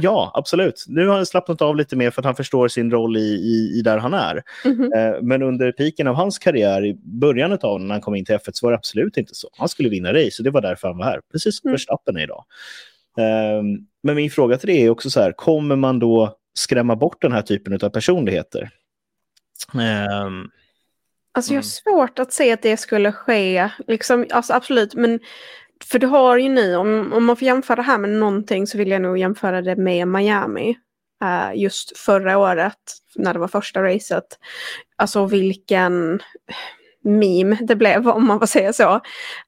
Ja, absolut. Nu har han slappnat av lite mer för att han förstår sin roll i, i, i där han är. Mm -hmm. Men under piken av hans karriär, i början av när han kom in till F1, så var det absolut inte så. Han skulle vinna race och det var därför han var här. Precis som mm. Verstappen är idag. Ehm, men min fråga till dig är också så här, kommer man då skrämma bort den här typen av personligheter? Um, alltså jag har svårt att se att det skulle ske, liksom, alltså absolut, men för du har ju nu, om, om man får jämföra det här med någonting så vill jag nog jämföra det med Miami. Uh, just förra året, när det var första racet. Alltså vilken meme det blev, om man får säga så.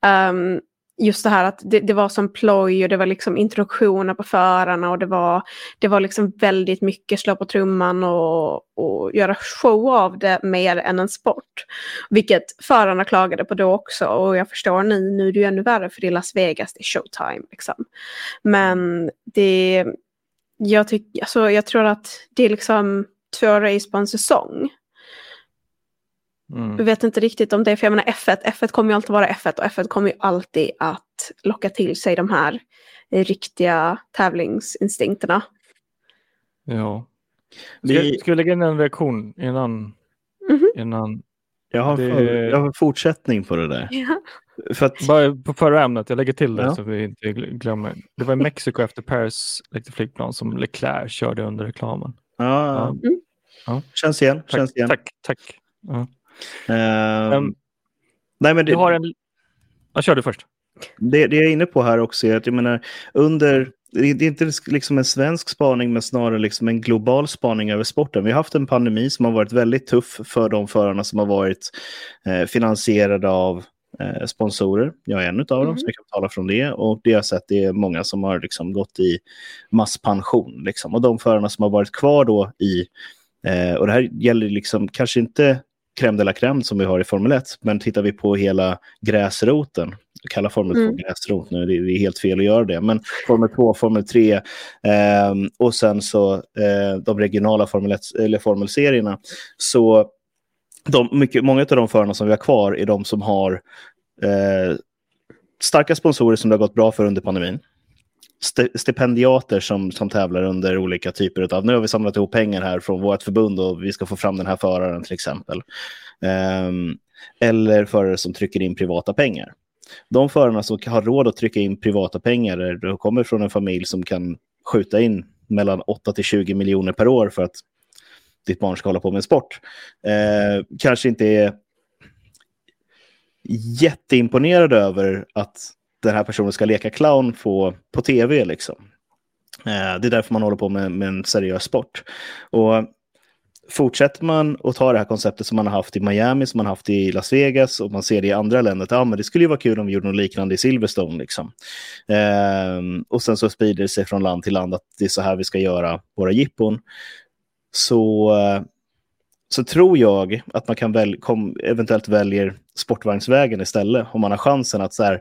Um, just det här att det, det, var som ploj och det var liksom introduktioner på förarna och det var, det var liksom väldigt mycket slå på trumman och, och göra show av det mer än en sport. Vilket förarna klagade på då också och jag förstår nu, nu är det ju ännu värre för det är Las Vegas, det är showtime liksom. Men det, jag, tyck, alltså, jag tror att det är liksom två race på en säsong. Mm. Jag vet inte riktigt om det, för jag menar F1, F1 kommer ju alltid vara F1 och F1 kommer ju alltid att locka till sig de här riktiga tävlingsinstinkterna. Ja. Ska, vi... ska vi lägga in en reaktion innan? Mm -hmm. innan jag, har det... för, jag har en fortsättning på det där. Ja. För att... Bara på förra ämnet, jag lägger till det ja. så vi inte glömmer. Det var i Mexiko efter Paris lekte flygplan som Leclerc körde under reklamen. Ja, ja. Mm. ja. Känns igen. Tack, känns igen. tack. tack. Ja. Um, nej, men det, har en... Ja, kör du först. Det, det jag är inne på här också är att jag menar, under det är inte liksom en svensk spaning, men snarare liksom en global spaning över sporten. Vi har haft en pandemi som har varit väldigt tuff för de förarna som har varit eh, finansierade av eh, sponsorer. Jag är en av dem, mm. så jag kan tala från det. Och det jag har sett är många som har liksom gått i masspension. Liksom. Och de förarna som har varit kvar då i, eh, och det här gäller liksom kanske inte crème de la crème som vi har i Formel 1. Men tittar vi på hela gräsroten, kalla Formel 2 mm. gräsrot nu, det är helt fel att göra det, men Formel 2, Formel 3 eh, och sen så eh, de regionala Formel 1, eller Formelserierna. Så de, mycket, många av de förarna som vi har kvar är de som har eh, starka sponsorer som det har gått bra för under pandemin stipendiater som, som tävlar under olika typer av... Nu har vi samlat ihop pengar här från vårt förbund och vi ska få fram den här föraren till exempel. Um, eller förare som trycker in privata pengar. De förarna som har råd att trycka in privata pengar de kommer från en familj som kan skjuta in mellan 8 till 20 miljoner per år för att ditt barn ska hålla på med sport. Eh, kanske inte är jätteimponerad över att den här personen ska leka clown på, på tv. Liksom. Eh, det är därför man håller på med, med en seriös sport. Och fortsätter man att ta det här konceptet som man har haft i Miami, som man har haft i Las Vegas och man ser det i andra länder, att ja, men det skulle ju vara kul om vi gjorde något liknande i Silverstone. Liksom. Eh, och sen så sprider det sig från land till land att det är så här vi ska göra våra jippon. Så, så tror jag att man kan väl, kom, eventuellt väljer sportvagnsvägen istället om man har chansen att så här,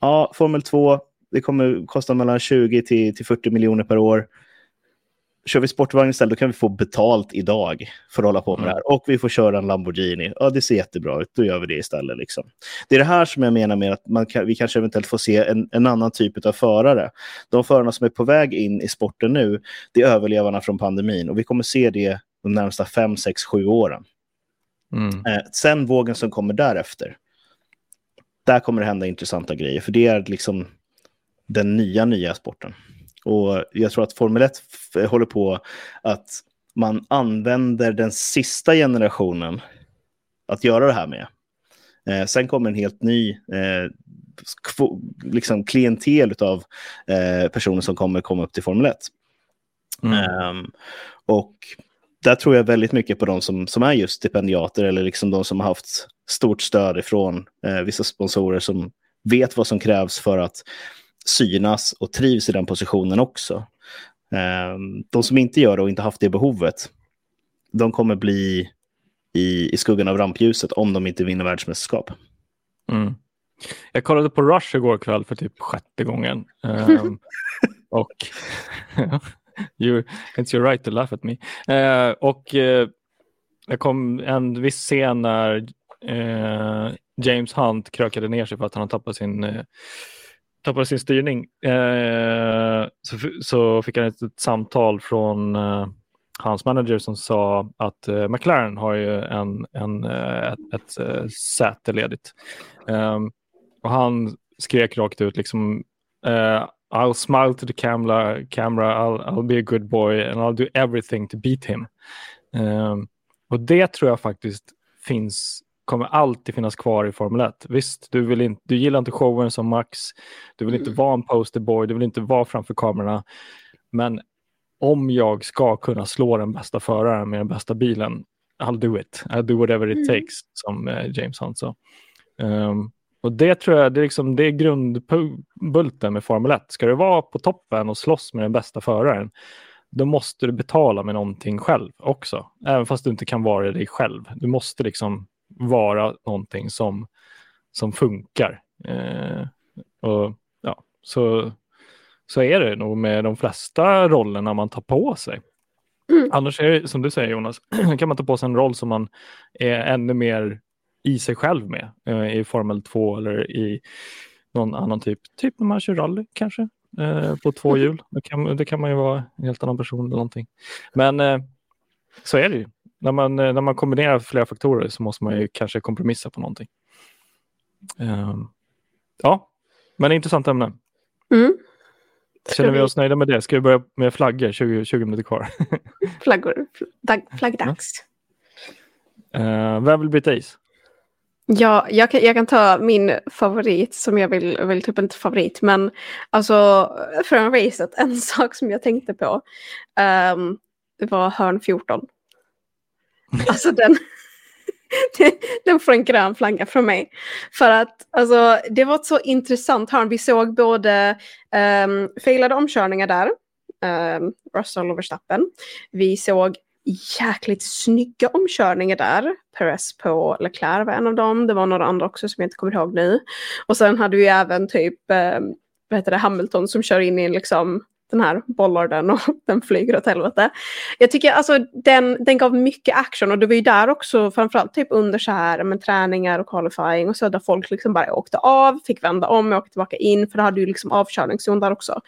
ja, Formel 2, det kommer kosta mellan 20 till, till 40 miljoner per år. kör vi sportvagn istället, då kan vi få betalt idag för att hålla på med mm. det här. Och vi får köra en Lamborghini. Ja, det ser jättebra ut. Då gör vi det istället. Liksom. Det är det här som jag menar med att man kan, vi kanske eventuellt får se en, en annan typ av förare. De förarna som är på väg in i sporten nu, det är överlevarna från pandemin. Och vi kommer se det de närmsta fem, sex, sju åren. Mm. Eh, sen vågen som kommer därefter, där kommer det hända intressanta grejer. För det är liksom den nya, nya sporten. Och jag tror att Formel 1 håller på att man använder den sista generationen att göra det här med. Eh, sen kommer en helt ny eh, liksom klientel av eh, personer som kommer komma upp till Formel 1. Mm. Um, och där tror jag väldigt mycket på de som, som är just stipendiater eller liksom de som har haft stort stöd ifrån eh, vissa sponsorer som vet vad som krävs för att synas och trivs i den positionen också. Ehm, de som inte gör det och inte haft det behovet, de kommer bli i, i skuggan av rampljuset om de inte vinner världsmästerskap. Mm. Jag kollade på Rush igår kväll för typ sjätte gången. Um, och you, it's your right to laugh at me. Uh, och uh, det kom en viss scen när uh, James Hunt krökade ner sig för att han har tappat sin tappade sin styrning eh, så, så fick han ett, ett samtal från eh, hans manager som sa att eh, McLaren har ju en, en, ett, ett, ett säte ledigt. Och han skrek rakt ut liksom uh, I'll smile to the camera, camera I'll, I'll be a good boy and I'll do everything to beat him. Um, och det tror jag faktiskt finns kommer alltid finnas kvar i Formel 1. Visst, du, vill inte, du gillar inte showen som Max, du vill inte mm. vara en posterboy, du vill inte vara framför kamerorna. Men om jag ska kunna slå den bästa föraren med den bästa bilen, I'll do it. I'll do whatever it mm. takes, som eh, James Hunt sa. Um, och det tror jag det är, liksom, det är grundbulten med Formel 1. Ska du vara på toppen och slåss med den bästa föraren, då måste du betala med någonting själv också. Även fast du inte kan vara dig själv. Du måste liksom vara någonting som, som funkar. Eh, och ja, så, så är det nog med de flesta rollerna man tar på sig. Mm. Annars är det som du säger Jonas, kan man ta på sig en roll som man är ännu mer i sig själv med eh, i Formel 2 eller i någon annan typ, typ när man kör rally kanske eh, på två mm. hjul. Det kan, det kan man ju vara en helt annan person eller någonting. Men eh, så är det ju när man, när man kombinerar flera faktorer så måste man ju kanske kompromissa på någonting. Ja, men intressant ämne. Mm. Känner vi oss nöjda med det? Ska vi börja med flaggor? 20, 20 minuter kvar. Flaggor. Dag, flaggdags. Uh, vem vill byta is? Ja, jag kan, jag kan ta min favorit som jag vill, vill typ inte favorit, men alltså från racet, en sak som jag tänkte på um, var hörn 14. Alltså den, den får en grön flagga från mig. För att alltså, det var ett så intressant hörn. Vi såg både um, failade omkörningar där, um, Russell och Verstappen. Vi såg jäkligt snygga omkörningar där. Perez på Leclerc var en av dem. Det var några andra också som jag inte kommer ihåg nu. Och sen hade vi även typ eh, vad heter det, Hamilton som kör in i en liksom den här bollarden och den flyger åt helvete. Jag tycker alltså den, den gav mycket action och det var ju där också framförallt typ under så här med träningar och qualifying och så där folk liksom bara åkte av, fick vända om och åkte tillbaka in för det hade ju liksom avkörningszon där också.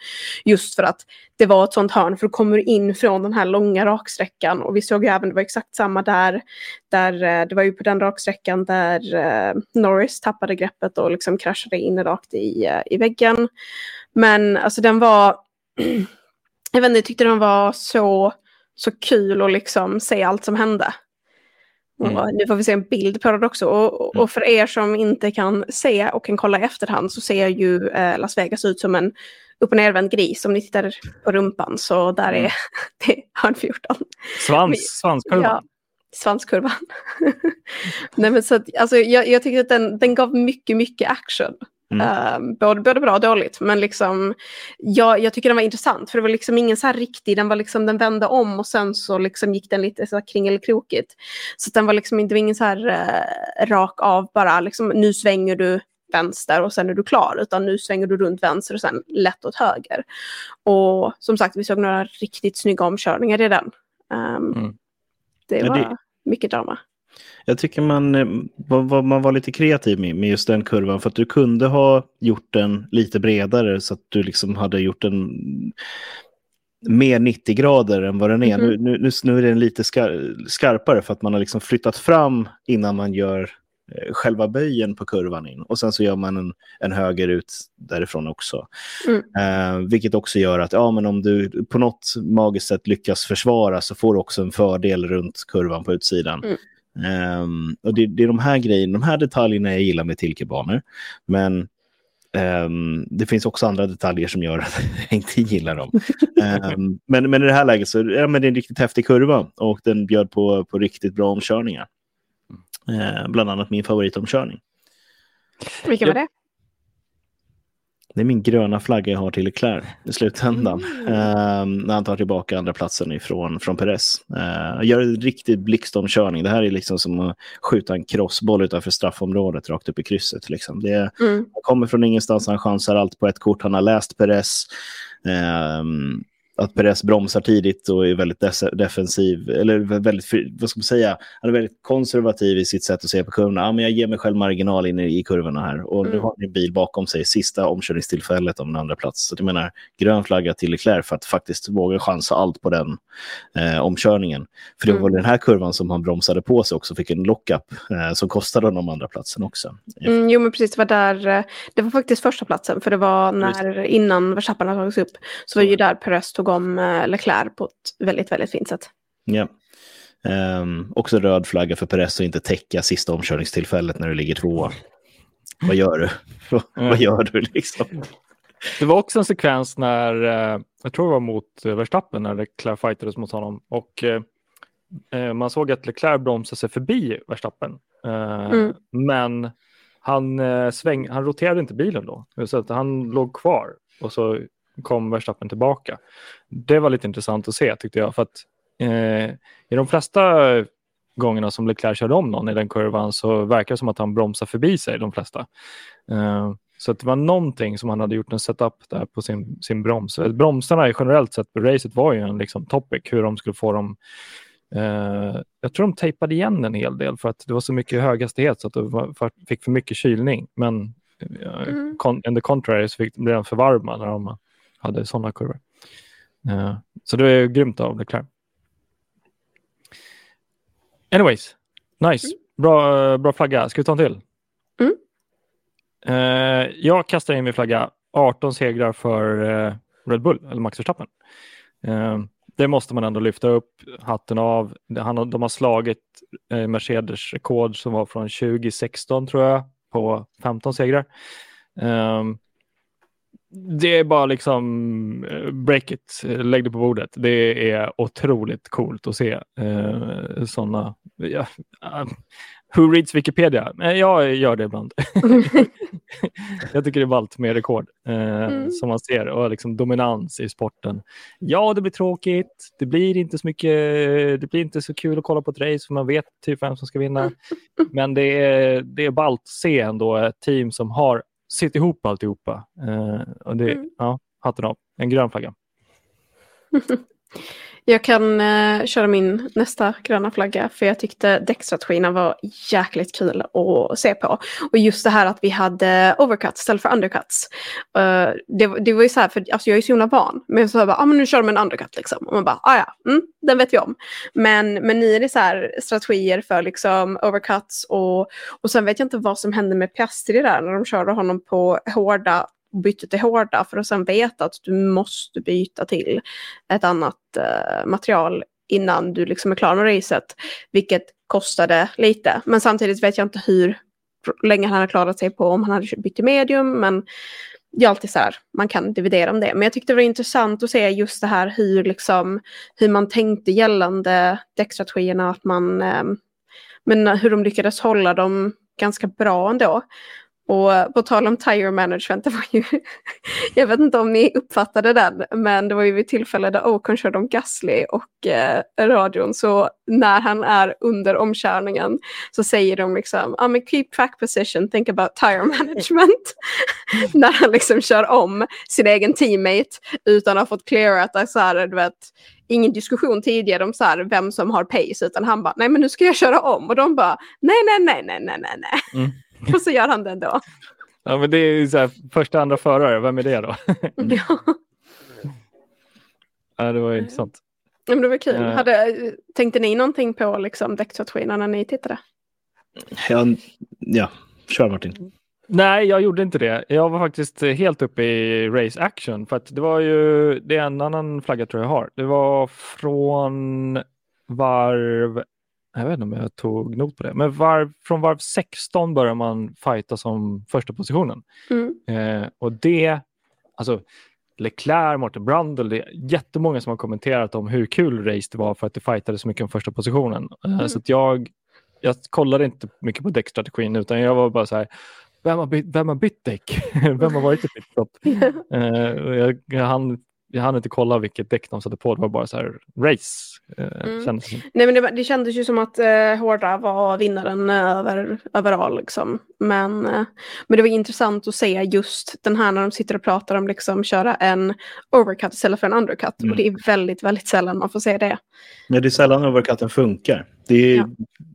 Just för att det var ett sånt hörn för att kommer in från den här långa raksträckan och vi såg ju även, det var exakt samma där, där eh, det var ju på den raksträckan där eh, Norris tappade greppet och liksom kraschade in rakt i, eh, i väggen. Men alltså den var jag vet inte, jag tyckte den var så, så kul att liksom se allt som hände. Mm. Nu får vi se en bild på det också. Och, och, för er som inte kan se och kan kolla i efterhand så ser ju eh, Las Vegas ut som en upp och nervänd gris. Om ni tittar på rumpan så där mm. är det hörn 14. Svans, svanskurvan. Ja, svanskurvan. Nej, men så att, alltså, jag, jag tyckte att den, den gav mycket, mycket action. Mm. Uh, både, både bra och dåligt. Men liksom, ja, jag tycker den var intressant. För det var liksom ingen så här riktig, den var liksom, den vände om och sen så liksom gick den lite så här kringelkrokigt. Så den var liksom inte ingen så här uh, rak av bara, liksom, nu svänger du vänster och sen är du klar. Utan nu svänger du runt vänster och sen lätt åt höger. Och som sagt, vi såg några riktigt snygga omkörningar i den. Um, mm. Det var det... mycket drama. Jag tycker man, eh, man var lite kreativ med just den kurvan för att du kunde ha gjort den lite bredare så att du liksom hade gjort den mer 90 grader än vad den är. Mm. Nu, nu, nu är den lite skar, skarpare för att man har liksom flyttat fram innan man gör eh, själva böjen på kurvan in. Och sen så gör man en, en höger ut därifrån också. Mm. Eh, vilket också gör att ja, men om du på något magiskt sätt lyckas försvara så får du också en fördel runt kurvan på utsidan. Mm. Um, och det, det, är de här grejerna, de här detaljerna jag gillar med Tilkebanor. Men um, det finns också andra detaljer som gör att jag inte gillar dem. Um, men, men i det här läget så ja, men det är en riktigt häftig kurva och den bjöd på, på riktigt bra omkörningar. Uh, bland annat min favoritomkörning. Vilken var det? Det är min gröna flagga jag har till Leclerc i slutändan. Mm. Uh, när han tar tillbaka andra platsen ifrån från Perez. Uh, gör en riktig blixtomkörning. Det här är liksom som att skjuta en crossboll utanför straffområdet rakt upp i krysset. Liksom. Det mm. Kommer från ingenstans, han chansar allt på ett kort. Han har läst Perez. Uh, att Perez bromsar tidigt och är väldigt defensiv, eller väldigt, vad ska man säga, han är väldigt konservativ i sitt sätt att se på kurvorna. Ja, men jag ger mig själv marginal in i, i kurvorna här och mm. nu har ni en bil bakom sig, sista omkörningstillfället om en andra plats. Så jag menar, grön flagga till Leclerc för att faktiskt våga chansa allt på den eh, omkörningen. För det var mm. den här kurvan som han bromsade på sig också, fick en lockup eh, som kostade honom andra platsen också. Mm, jo, men precis, det var där, eh, det var faktiskt första platsen för det var när, innan Verstappen hade tagits upp, så, var det ju där Perez tog om eh, Leclerc på ett väldigt, väldigt fint sätt. Ja. Um, också röd flagga för Perez att inte täcka sista omkörningstillfället när du ligger tvåa. Vad gör du? Vad gör du liksom? Det var också en sekvens när, eh, jag tror det var mot Verstappen, när Leclerc fightades mot honom. Och eh, eh man såg att Leclerc bromsade sig förbi Verstappen. Eh, mm. Men han, eh, sväng, han roterade inte bilen då. Så att han låg kvar. Och så kom Verstappen tillbaka. Det var lite intressant att se tyckte jag. För att eh, i de flesta gångerna som Leclerc körde om någon i den kurvan så verkar det som att han bromsar förbi sig de flesta. Eh, så det var någonting som han hade gjort en setup där på sin, sin broms. Bromsarna generellt sett på racet var ju en liksom, topic, hur de skulle få dem Uh, jag tror de tejpade igen en hel del för att det var så mycket höghastighet så att de fick för mycket kylning. Men uh, mm. in the contrary så fick, blev de för varma när de hade sådana kurvor. Uh, så det är grymt av Leclerc. Anyways, nice. Mm. Bra, bra flagga. Ska vi ta en till? Mm. Uh, jag kastar in min flagga. 18 segrar för uh, Red Bull, eller Max Verstappen. det måste man ändå lyfta upp hatten av. Han, de har slagit Mercedes rekord som var från 2016 tror jag på 15 segrar. Um, det är bara liksom eh, break it, lägg det på bordet. Det är otroligt coolt att se eh, sådana. Ja, uh, who reads Wikipedia? Eh, jag gör det ibland. jag tycker det är ballt med rekord eh, mm. som man ser och liksom dominans i sporten. Ja, det blir tråkigt. Det blir inte så mycket. Det blir inte så kul att kolla på ett race för man vet typ vem som ska vinna. Men det är, det är ballt att se ändå ett team som har sitt ihop alltihopa. Eh, och det, mm. ja, hatten av. En grön flagga. Jag kan eh, köra min nästa gröna flagga för jag tyckte däckstrategierna var jäkligt kul att se på. Och just det här att vi hade overcuts istället för undercuts. Uh, det, det, var ju så här, för alltså jag är så himla van. Men så bara, ah, men nu kör de en undercut liksom. Och man bara, ah ja, mm, den vet vi om. Men, men ni är det så här strategier för liksom overcuts och, och sen vet jag inte vad som hände med Piastri där när de körde honom på hårda bytte till hårda för att sen veta att du måste byta till ett annat eh, material innan du liksom är klar med racet. Vilket kostade lite. Men samtidigt vet jag inte hur länge han har klarat sig på om han hade bytt till medium. Men det är alltid så här, man kan dividera om det. Men jag tyckte det var intressant att se just det här hur, liksom, hur man tänkte gällande däckstrategierna. Att man, eh, men hur de lyckades hålla dem ganska bra ändå. Och på tal om tire management, det var ju, jag vet inte om ni uppfattade den, men det var ju vid tillfälle där Ocon körde om Gasly och eh, radion, så när han är under omkörningen så säger de liksom, ah, men keep track position, think about tire management. när han liksom kör om sin egen teammate utan att ha fått clearat, så här, du vet, ingen diskussion tidigare om så här, vem som har pace, utan han bara, nej men nu ska jag köra om. Och de bara, nej, nej, nej, nej, nej, nej, nej. Mm. Och så gör han det ändå. Ja, men det är ju så här, första, andra förare, vem är det då? ja. ja, det var intressant. Ja, men det var kul. Uh, Hade, tänkte ni någonting på liksom, däckstrategierna när ni tittade? Ja, ja, kör Martin. Nej, jag gjorde inte det. Jag var faktiskt helt uppe i race action för att det var ju, det är en annan flagga tror jag har. Det var från varv, jag vet inte om jag tog not på det, men varv, från varv 16 börjar man fighta som första positionen. Mm. Eh, och det, alltså Leclerc, Martin Brundle, det är jättemånga som har kommenterat om hur kul race det var för att det fightade så mycket om första positionen. Eh, mm. Så att jag, jag kollade inte mycket på däckstrategin utan jag var bara så här, vem har bytt, vem har bytt däck? vem har varit i pitstop? uh, jag, jag, hann, jag hann inte kolla vilket däck de satte på, det var bara så här race. Uh, mm. kändes Nej, men det, det kändes ju som att uh, Hårda var vinnaren över, överall. Liksom. Men, uh, men det var intressant att se just den här när de sitter och pratar om liksom köra en overcut istället för en undercut. Mm. Och det är väldigt, väldigt sällan man får se det. Nej, det är sällan overcutten funkar. Det är, ja.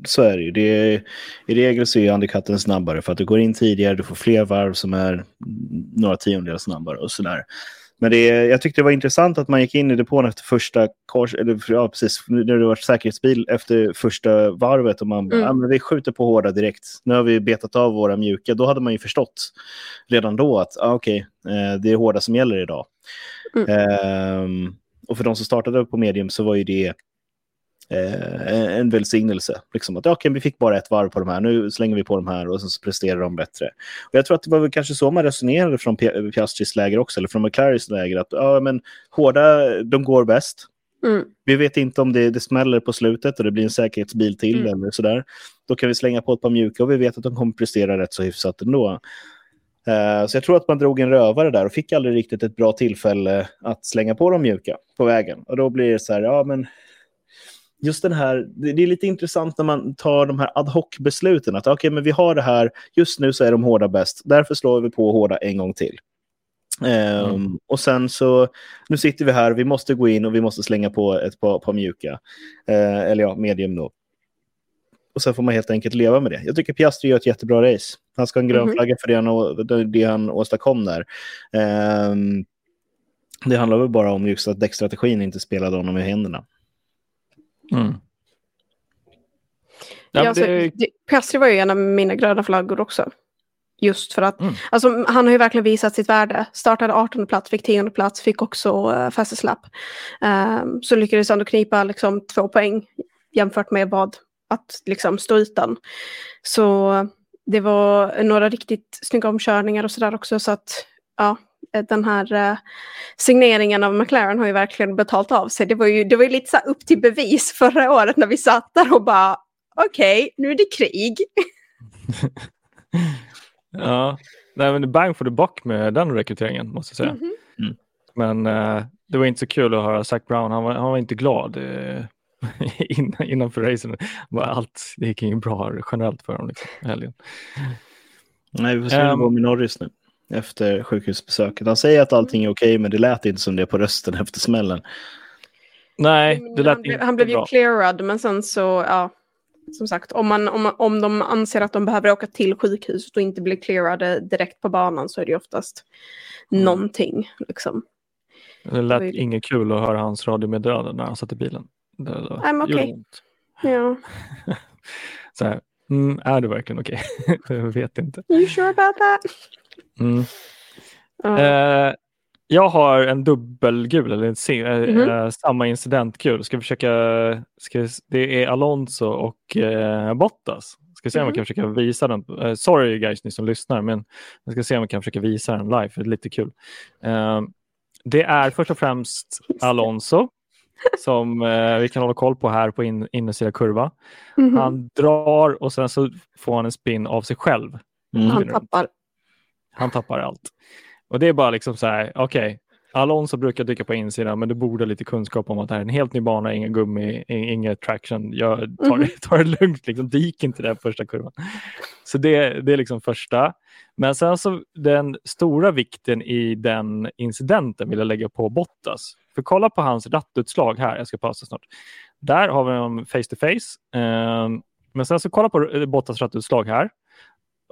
Så är det ju. Det är, I regel så är undercutten snabbare för att du går in tidigare, du får fler varv som är några tiondelar snabbare och sådär. Men det jag tyckte det var intressant att man gick in i depån efter första kors, eller ja, precis, när det var säkerhetsbil efter första varvet och man mm. ja, men vi skjuter på hårda direkt. Nu har vi betat av våra mjuka. Då hade man ju förstått redan då att ah, okej, okay, eh, det är hårda som gäller idag. Mm. Eh, och för de som startade på medium så var ju det eh, en välsignelse. Liksom att okay, vi fick bara ett varv på de här, nu slänger vi på de här och så presterar de bättre. Och jag tror att det var kanske så man resonerade från Piastris läger också, eller från McLarens läger, att ja, men hårda, de går bäst. Mm. Vi vet inte om det, det smäller på slutet och det blir en säkerhetsbil till mm. eller sådär. Då kan vi slänga på ett par mjuka och vi vet att de kommer prestera rätt så hyfsat ändå. Uh, så jag tror att man drog en rövare där och fick aldrig riktigt ett bra tillfälle att slänga på de mjuka på vägen. Och då blir det så här, ja men just den här, det är lite intressant när man tar de här ad hoc-besluten. Att okay, men vi har det här, just nu så är de hårda bäst, därför slår vi på hårda en gång till. Um, mm. Och sen så, nu sitter vi här, vi måste gå in och vi måste slänga på ett par, par mjuka. Uh, eller ja, medium då. Och sen får man helt enkelt leva med det. Jag tycker Piastri gör ett jättebra race. Han ska ha en grön mm. flagga för det han, det han åstadkom där. Um, det handlar väl bara om just att däckstrategin inte spelade honom i händerna. Mm. Ja, ja, det... Piastri var ju en av mina gröna flaggor också. Just för att, mm. alltså, han har ju verkligen visat sitt värde. Startade 18 plats, fick 10 plats, fick också uh, fastest lap. Um, så lyckades han knipa liksom, två poäng jämfört med vad att liksom, stå utan. Så det var några riktigt snygga omkörningar och sådär också. Så att, ja, Eh, den här uh, signeringen av McLaren har ju verkligen betalt av sig. Det var ju, det var ju lite så upp till bevis förra året när vi satt där och bara okej, okay, nu är det krig. ja, Nej, men bang for the buck med den rekryteringen måste jag säga. Mm -hmm. mm. Men uh, det var inte så kul att höra Zac Brown, han var, han var inte glad uh, innan, innanför racen. Allt det gick inget bra generellt för honom liksom, helgen. Nej, vi får se hur det går med Norris nu efter sjukhusbesöket. Han säger att allting är okej, okay, men det lät inte som det på rösten efter smällen. Nej, det lät han, inte Han blev ju clearad, men sen så, ja, som sagt, om, man, om, om de anser att de behöver åka till sjukhuset och inte blir clearade direkt på banan så är det ju oftast mm. någonting. Liksom. Det lät det inget kul att höra hans radiomeddelande när han satt i bilen. Det, I'm okay. Ja. så här, mm, är det verkligen okej? Okay? jag vet inte. You sure about that? Mm. Uh. Eh, jag har en dubbelgul, eller en se, mm -hmm. eh, samma incidentgul. Ska försöka, ska, det är Alonso och eh, Bottas. Ska se om mm jag kan försöka visa den. Uh, sorry guys ni som lyssnar, men jag ska se om jag kan försöka visa den live, för det är lite kul. Uh, det är först och främst Alonso som uh, vi kan hålla koll på här på in, innersida kurva. Mm -hmm. Han drar och sen så får han en spin av sig själv. Han tappar Han tappar allt. Och det är bara liksom så här, okej, okay, Alonso brukar dyka på insidan, men du borde ha lite kunskap om att det här är en helt ny bana, ingen gummi, inget traction. Jag tar, mm. tar det lugnt, liksom. gick inte den första kurvan. Så det, det är liksom första. Men sen så den stora vikten i den incidenten vill jag lägga på Bottas. För kolla på hans rattutslag här, jag ska pausa snart. Där har vi dem face to face. Eh, men sen så kolla på Bottas rattutslag här.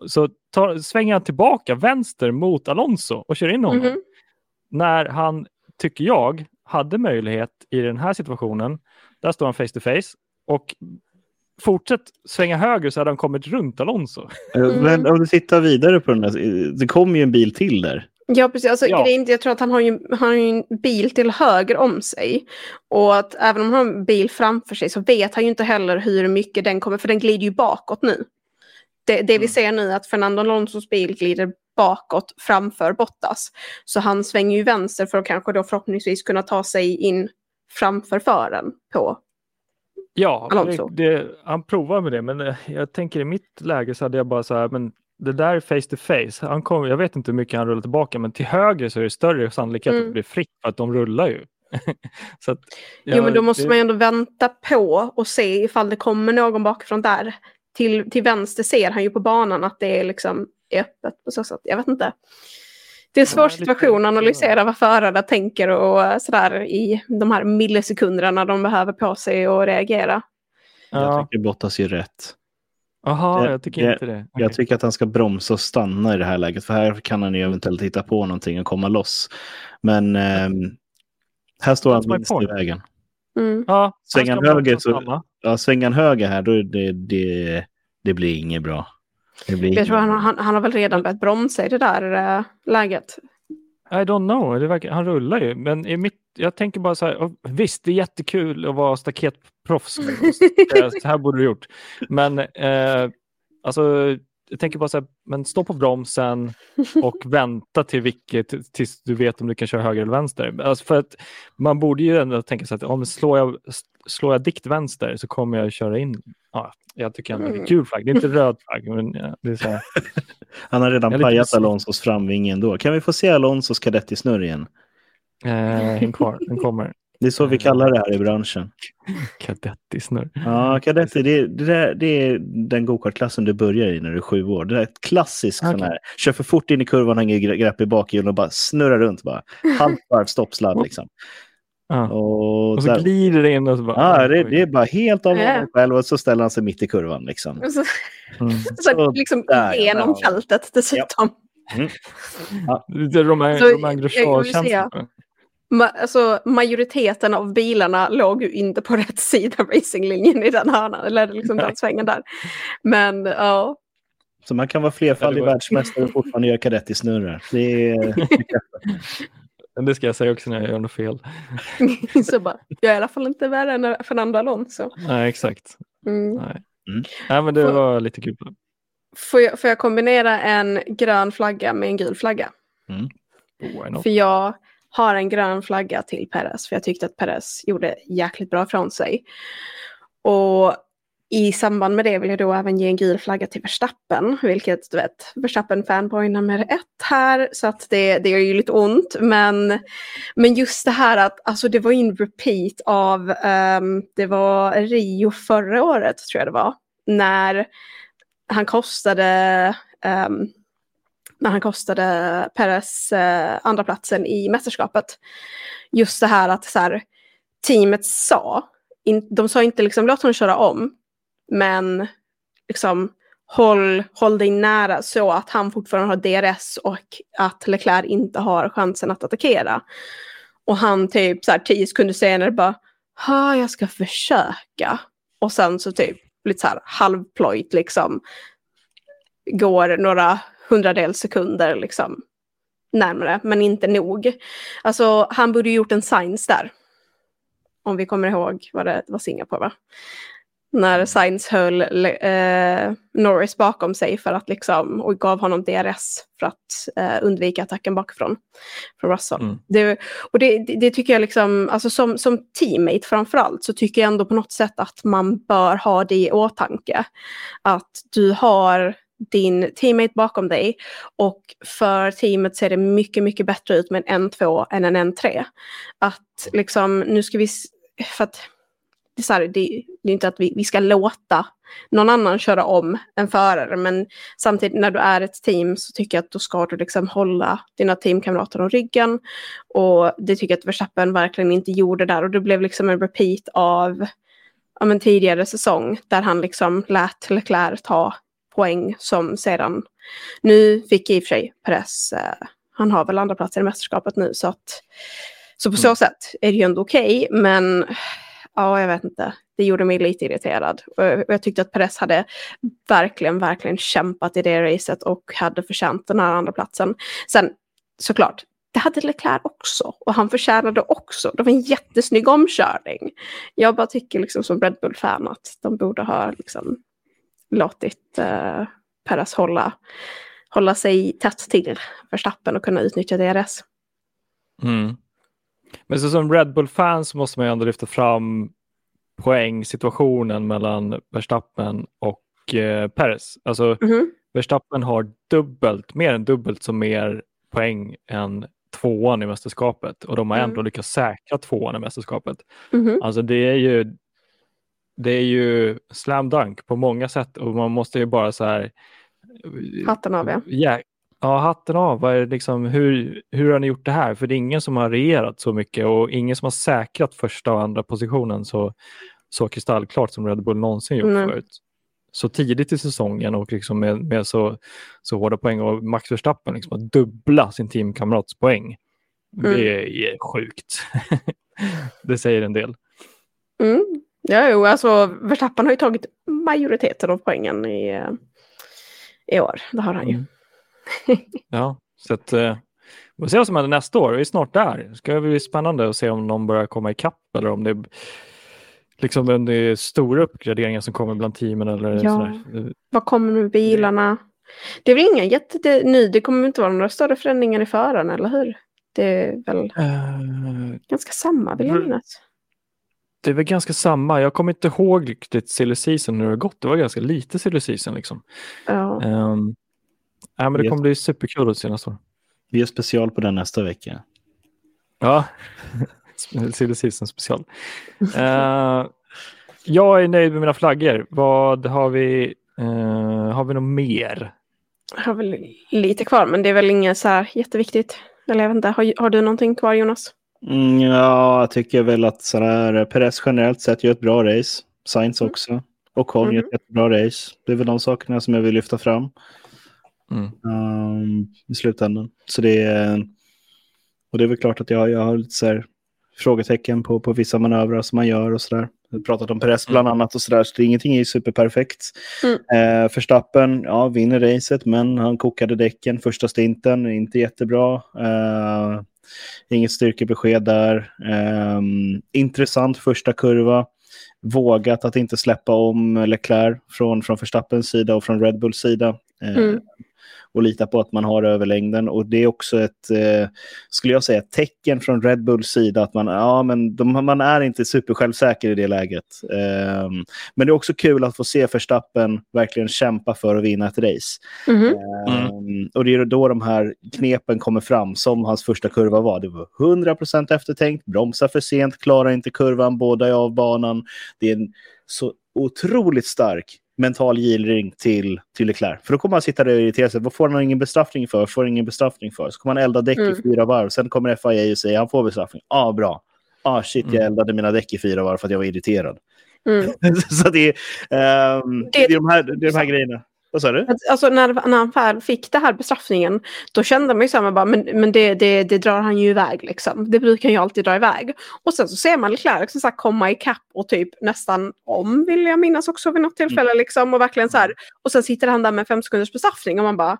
Så tar, svänger han tillbaka vänster mot Alonso och kör in honom. Mm -hmm när han, tycker jag, hade möjlighet i den här situationen, där står han face to face och fortsätt svänga höger så hade han kommit runt Alonso. Mm. Men om du tittar vidare på den där, det kommer ju en bil till där. Ja, precis. Alltså, ja. Grejen, jag tror att han har, ju, han har ju en bil till höger om sig. Och att även om han har en bil framför sig så vet han ju inte heller hur mycket den kommer, för den glider ju bakåt nu. Det, det vi mm. ser nu är att Fernando Alonsos bil glider bakåt framför Bottas. Så han svänger ju vänster för att kanske då förhoppningsvis kunna ta sig in framför fören på Ja, Alonso. Det, han provar med det, men eh, jag tänker i mitt läge så hade jag bara så här, men det där är face to face. Han kom, jag vet inte hur mycket han rullar tillbaka, men till höger så är det större sannolikhet mm. att det blir fritt för att de rullar ju. så att, ja, jo, men då måste det... man ju ändå vänta på och se ifall det kommer någon bakifrån där. Till, till vänster ser han ju på banan att det är liksom är öppet på så sätt. Jag vet inte. Det är en svår situation att analysera vad förare tänker och sådär i de här millisekunderna de behöver på sig och reagera. Jag tycker Bottas gör rätt. Jaha, jag tycker inte det. Jag tycker att han ska bromsa och stanna i det här läget. För här kan han ju eventuellt hitta på någonting och komma loss. Men eh, här står han minst i vägen. Mm. Ja, svängan höger, så, ja, svängan höger här, då det, det, det blir inget bra. Jag tror han, han, han, har väl redan börjat bromsa i det där äh, läget. I don't know, det verkar, han rullar ju. Men i mitt, jag tänker bara så här, visst det är jättekul att vara staketproffs. så här borde du gjort. Men eh, alltså, jag tänker bara så här, men stå på bromsen och vänta till vilket, tills du vet om du kan köra höger eller vänster. Alltså för att man borde ju ändå tänka sig att om slår jag, slår jag dikt vänster så kommer jag köra in. Ja, jag tycker ändå det är mm. kul flagg. Det är inte röd flagg. Men det är så här. Han har redan pajat Alonsos framvinge ändå. Kan vi få se Alonsos kadettisnurr igen? Eh, häng kvar, den kommer. Det är så vi kallar det här i branschen. Kadettisnurr. Ja, kadetti, det, det, det är den gokartklassen du börjar i när du är sju år. Det är ett klassiskt okay. sån här, kör för fort in i kurvan, hänger grepp i bakhjulen och bara snurrar runt. Bara. Halvt varv stoppsladd liksom. Ja. Och, och, så där, glider det in och så bara... Ja, det, det är bara helt av honom själv och så ställer han sig mitt i kurvan. Liksom. Så, mm. så, liksom där, genom ja. fältet dessutom. Ja. Mm. Ja. Lite Romain Grosjean-känsla. Ma alltså, majoriteten av bilarna låg ju inte på rätt sida av racinglinjen i den hörnan, eller liksom den svängen där. Men ja. Så man kan vara flerfaldig världsmästare och fortfarande göra kadett i snurrar. Det är... Det ska jag säga också när jag gör något fel. så bara, jag är i alla fall inte värre än Fernando Alonso. Nej, exakt. Mm. Nej. Mm. Nej, men det får, var lite kul. Får jag, får jag kombinera en grön flagga med en gul flagga? Mm. Oh, för jag har en grön flagga till Perez, för jag tyckte att Perez gjorde jäkligt bra från sig. Och i samband med det vill jag då även ge en gul flagga till Verstappen, vilket du vet, Verstappen fanboy nummer ett här, så att det, det gör ju lite ont. Men, men just det här att alltså det var en repeat av, um, det var Rio förra året tror jag det var, när han kostade um, när han kostade Perez eh, andra platsen i mästerskapet. Just det här att så här, teamet sa, in, de sa inte liksom låt honom köra om, men liksom håll, håll dig nära så att han fortfarande har DRS och att Leclerc inte har chansen att attackera. Och han typ så här tio sekunder senare bara, ha jag ska försöka. Och sen så typ lite så här halvplojt liksom går några hundradels sekunder liksom närmare, men inte nog. Alltså han borde gjort en science där. Om vi kommer ihåg vad det var Singapore va? när Sainz höll eh, Norris bakom sig för att liksom, och gav honom DRS för att eh, undvika attacken bakifrån från Russell. Mm. Det, och det, det, det, tycker jag liksom, alltså som, som teammate framförallt så tycker jag ändå på något sätt att man bör ha det i åtanke. Att du har din teammate bakom dig och för teamet ser det mycket, mycket bättre ut med en 1-2 än en 1, 3. Att liksom, nu ska vi, för att det är, så här, det, det är inte att vi, vi ska låta någon annan köra om en förare, men samtidigt när du är ett team så tycker jag att då ska du liksom hålla dina teamkamrater om ryggen. Och det tycker jag att Verstappen verkligen inte gjorde där och det blev liksom en repeat av ja, en tidigare säsong där han liksom lät Leclerc ta poäng som sedan, nu fick i och för sig Perez, eh, han har väl andra platser i mästerskapet nu så att så på så mm. sätt är det ju ändå okej, okay, men ja, jag vet inte. Det gjorde mig lite irriterad. Och jag tyckte att Perez hade verkligen, verkligen kämpat i det racet och hade förtjänt den här andra platsen. Sen såklart, det hade Leclerc också och han förtjänade också. Det var en jättesnygg omkörning. Jag bara tycker liksom som Red Bull-fan att de borde ha liksom låtit uh, Perez hålla, hålla sig tätt till Verstappen och kunna utnyttja DRS. Mm. Men så som Red Bull-fans måste man ju ändå lyfta fram poängsituationen mellan Verstappen och eh, Perez. Alltså mm. Verstappen har dubbelt, mer än dubbelt så mer poäng än tvåan i mästerskapet och de har mm. ändå lyckats säkra tvåan i mästerskapet. Mm. Alltså det är ju det är ju slam dunk på många sätt och man måste ju bara så här Hatten av ja. Ja, hatten av. Vad är liksom, hur, hur har ni gjort det här? För det är ingen som har regerat så mycket och ingen som har säkrat första och andra positionen så, så kristallklart som Red Bull någonsin gjort mm. förut. Så tidigt i säsongen och liksom med, med så, så hårda poäng och Max Verstappen liksom att dubbla sin teamkamrats poäng. Mm. Det är sjukt. det säger en del. Mm. Ja, jo, alltså Verstappen har ju tagit majoriteten av poängen i, eh, i år. Det har han ju. Mm. ja, så att eh, vi får se vad som händer nästa år. Vi är snart där. Det ska bli spännande att se om någon börjar komma ikapp eller om det är liksom om det är stora uppgraderingar som kommer bland teamen. Eller ja. sådär. Vad kommer med bilarna? Det är väl ingen jätteny, det kommer inte vara några större förändringar i föraren, eller hur? Det är väl uh, ganska samma, vill jag minnas. Det är väl ganska samma. Jag kommer inte ihåg riktigt silly season när det har gått. Det var ganska lite silly season liksom. Ja. Um, Ja, men det kommer bli superkul att se nästa år. Vi gör special på den nästa vecka. Ja, silly season special. uh, jag är nöjd med mina flaggor. Vad har vi? Uh, har vi något mer? Jag har väl lite kvar, men det är väl inget så här jätteviktigt. Eller jag vet inte, har, har du någonting kvar Jonas? Mm, ja, jag tycker väl att sådär, Perez generellt sett gör ett bra race. Sainz mm. också. Och Con mm. gör ett bra race. Det är väl de sakerna som jag vill lyfta fram mm. um, i slutändan. Så det är, och det är väl klart att jag, jag har lite så här, frågetecken på, på vissa manövrar som man gör och sådär. Vi har pratat om Perez bland mm. annat och sådär, så det, ingenting är superperfekt. Mm. Eh, Förstappen, ja, vinner racet, men han kokade däcken första stinten, inte jättebra. Eh, inget styrkebesked där. Eh, intressant första kurva. Vågat att inte släppa om Leclerc från, från Förstappens sida och från Red Bulls sida. Eh, mm och lita på att man har överlängden. Och det är också ett, eh, skulle jag säga, tecken från Red Bulls sida att man, ja, men de, man är inte supersjälvsäker i det läget. Eh, men det är också kul att få se Verstappen verkligen kämpa för att vinna ett race. Mm. Eh, och det är då de här knepen kommer fram, som hans första kurva var. Det var 100% eftertänkt, bromsa för sent, klarar inte kurvan, båda är av banan. Det är en så otroligt stark mental gillring till, till Leclerc. För då kommer han sitta där och irritera sig. Vad får han ingen bestraffning för? Får ingen bestraffning för? Så kommer han elda däck mm. i fyra varv. Sen kommer FIA och säger han får bestraffning. Ja, ah, bra. Ah, shit, jag mm. eldade mina däck i fyra varv för att jag var irriterad. Mm. så det, um, det, det, är de här, det är de här grejerna. Vad sa du? Alltså när, när han väl fick det här bestraffningen, då kände man ju så här, bara, men, men det, det, det drar han ju iväg liksom. Det brukar han ju alltid dra iväg. Och sen så ser man Leclerc som sagt komma ikapp och typ nästan om, vill jag minnas också vid något tillfälle mm. liksom. Och verkligen så här, och sen sitter han där med fem sekunders bestraffning och man bara,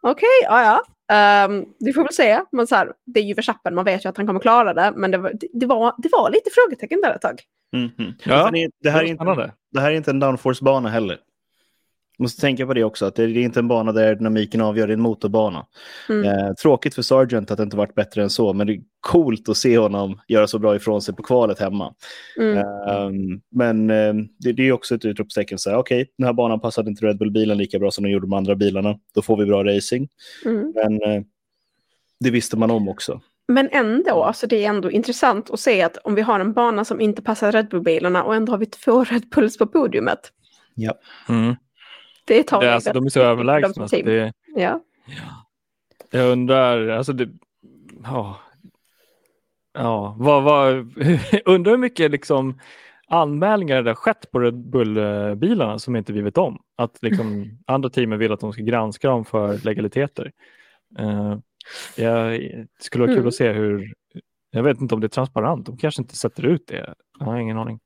okej, okay, ja ja. Um, vi får väl se. Men så här, det är ju Verstappen, man vet ju att han kommer klara det. Men det var, det var, det var lite frågetecken där ett tag. Mm -hmm. ja, det, här är inte, det här är inte en downforce-bana heller. Måste tänka på det också, att det är inte en bana där dynamiken avgör, det är en motorbana. Mm. Eh, tråkigt för Sargent att det inte varit bättre än så, men det är coolt att se honom göra så bra ifrån sig på kvalet hemma. Mm. Eh, men eh, det, det är också ett utropstecken, okej, den här banan passade inte Red Bull-bilen lika bra som de gjorde de andra bilarna, då får vi bra racing. Mm. Men eh, det visste man om också. Men ändå, alltså det är ändå intressant att se att om vi har en bana som inte passar Red Bull-bilarna och ändå har vi två Red Bulls på podiumet. Ja. Mm. Det tar Det, alltså, de är så överlägsna. de Det, Ja. jag undrar, alltså det, ja, ja vad, vad, undrar hur mycket liksom anmälningar det har skett på Red Bull-bilarna som inte vi vet om. Att liksom andra teamen vill att de ska granska dem för legaliteter. Uh, jag, det skulle vara kul Mm. att se hur, jag vet inte om det är transparent, de kanske inte sätter ut det. Jag har ingen aning.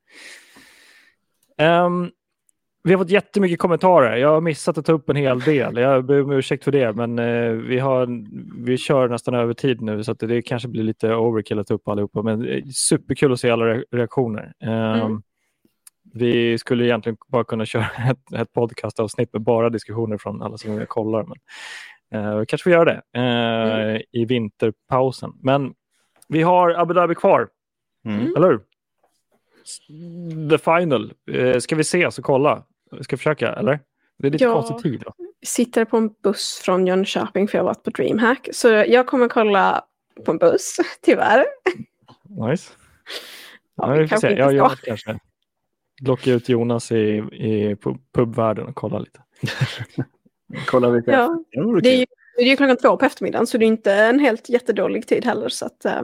Ehm, vi har fått jättemycket kommentarer. Jag har missat att ta upp en hel del. Jag ber om ursäkt för det, men eh, vi, har, vi kör nästan över tid nu så det kanske blir lite overkill att ta upp allihopa. Men eh, superkul att se alla re- reaktioner. Ehm, Mm. Vi skulle egentligen bara kunna köra ett, ett podcastavsnitt med bara diskussioner från alla som kollar. Men, eh, kanske får göra det eh, i vinterpausen. Men vi har Abu Dhabi kvar, Mm. eller hur? The final. Eh, ska vi ses och kolla? Ska vi försöka, eller? Det är lite Ja. konstig tid. Då. Sitter på en buss från Jönköping för jag har varit på DreamHack. Så jag kommer kolla på en buss, tyvärr. Nice. Ja, Ja, vi får se. Jag. Jonas kanske. Locka ut Jonas i, i pu- pubvärlden och kolla lite. Kolla lite. Ja, Det är, ju, det är ju klockan två på eftermiddagen så det är inte en helt jättedålig tid heller. Så att, eh,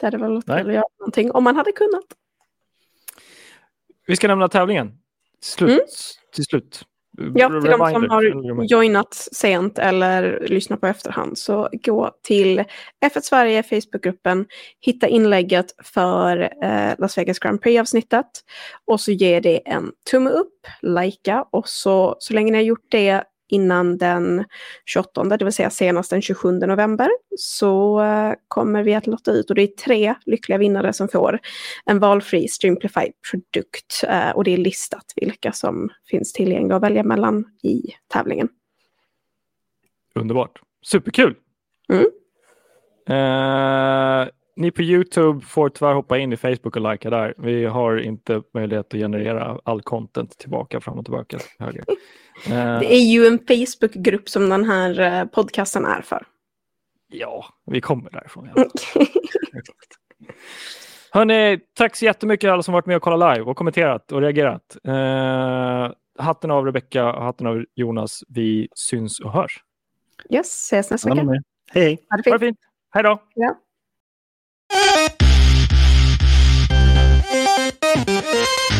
det hade väl kul att göra någonting om man hade kunnat. Vi ska nämna tävlingen. Slut. Mm. Till slut. Ja, till de som har joinat sent eller lyssnat på efterhand så gå till F1 Sverige Facebookgruppen, hitta inlägget för eh, Las Vegas Grand Prix-avsnittet och så ge det en tumme upp, likea och så, så länge ni har gjort det innan den 28, det vill säga senast den 27 november, så eh, kommer vi att lotta ut och det är tre lyckliga vinnare som får en valfri Streamplify-produkt eh, och det är listat vilka som finns tillgängliga att välja mellan i tävlingen. Underbart. Superkul! Mm. Eh, ni på Youtube får tyvärr hoppa in i Facebook och likea där. Vi har inte möjlighet att generera all content tillbaka, fram och tillbaka. Höger. Eh, Det är ju en Facebookgrupp som den här eh, podcasten är för. Ja, vi kommer därifrån. Ja. Hörni, tack så jättemycket alla som varit med och kollat live och kommenterat och reagerat. Eh, hatten av Rebecka, hatten av Jonas. Vi syns och hörs. Yes, ses nästa vecka. Hej, hej. Ha det Ha det fint. fint. Hej då! Ja. Thank you.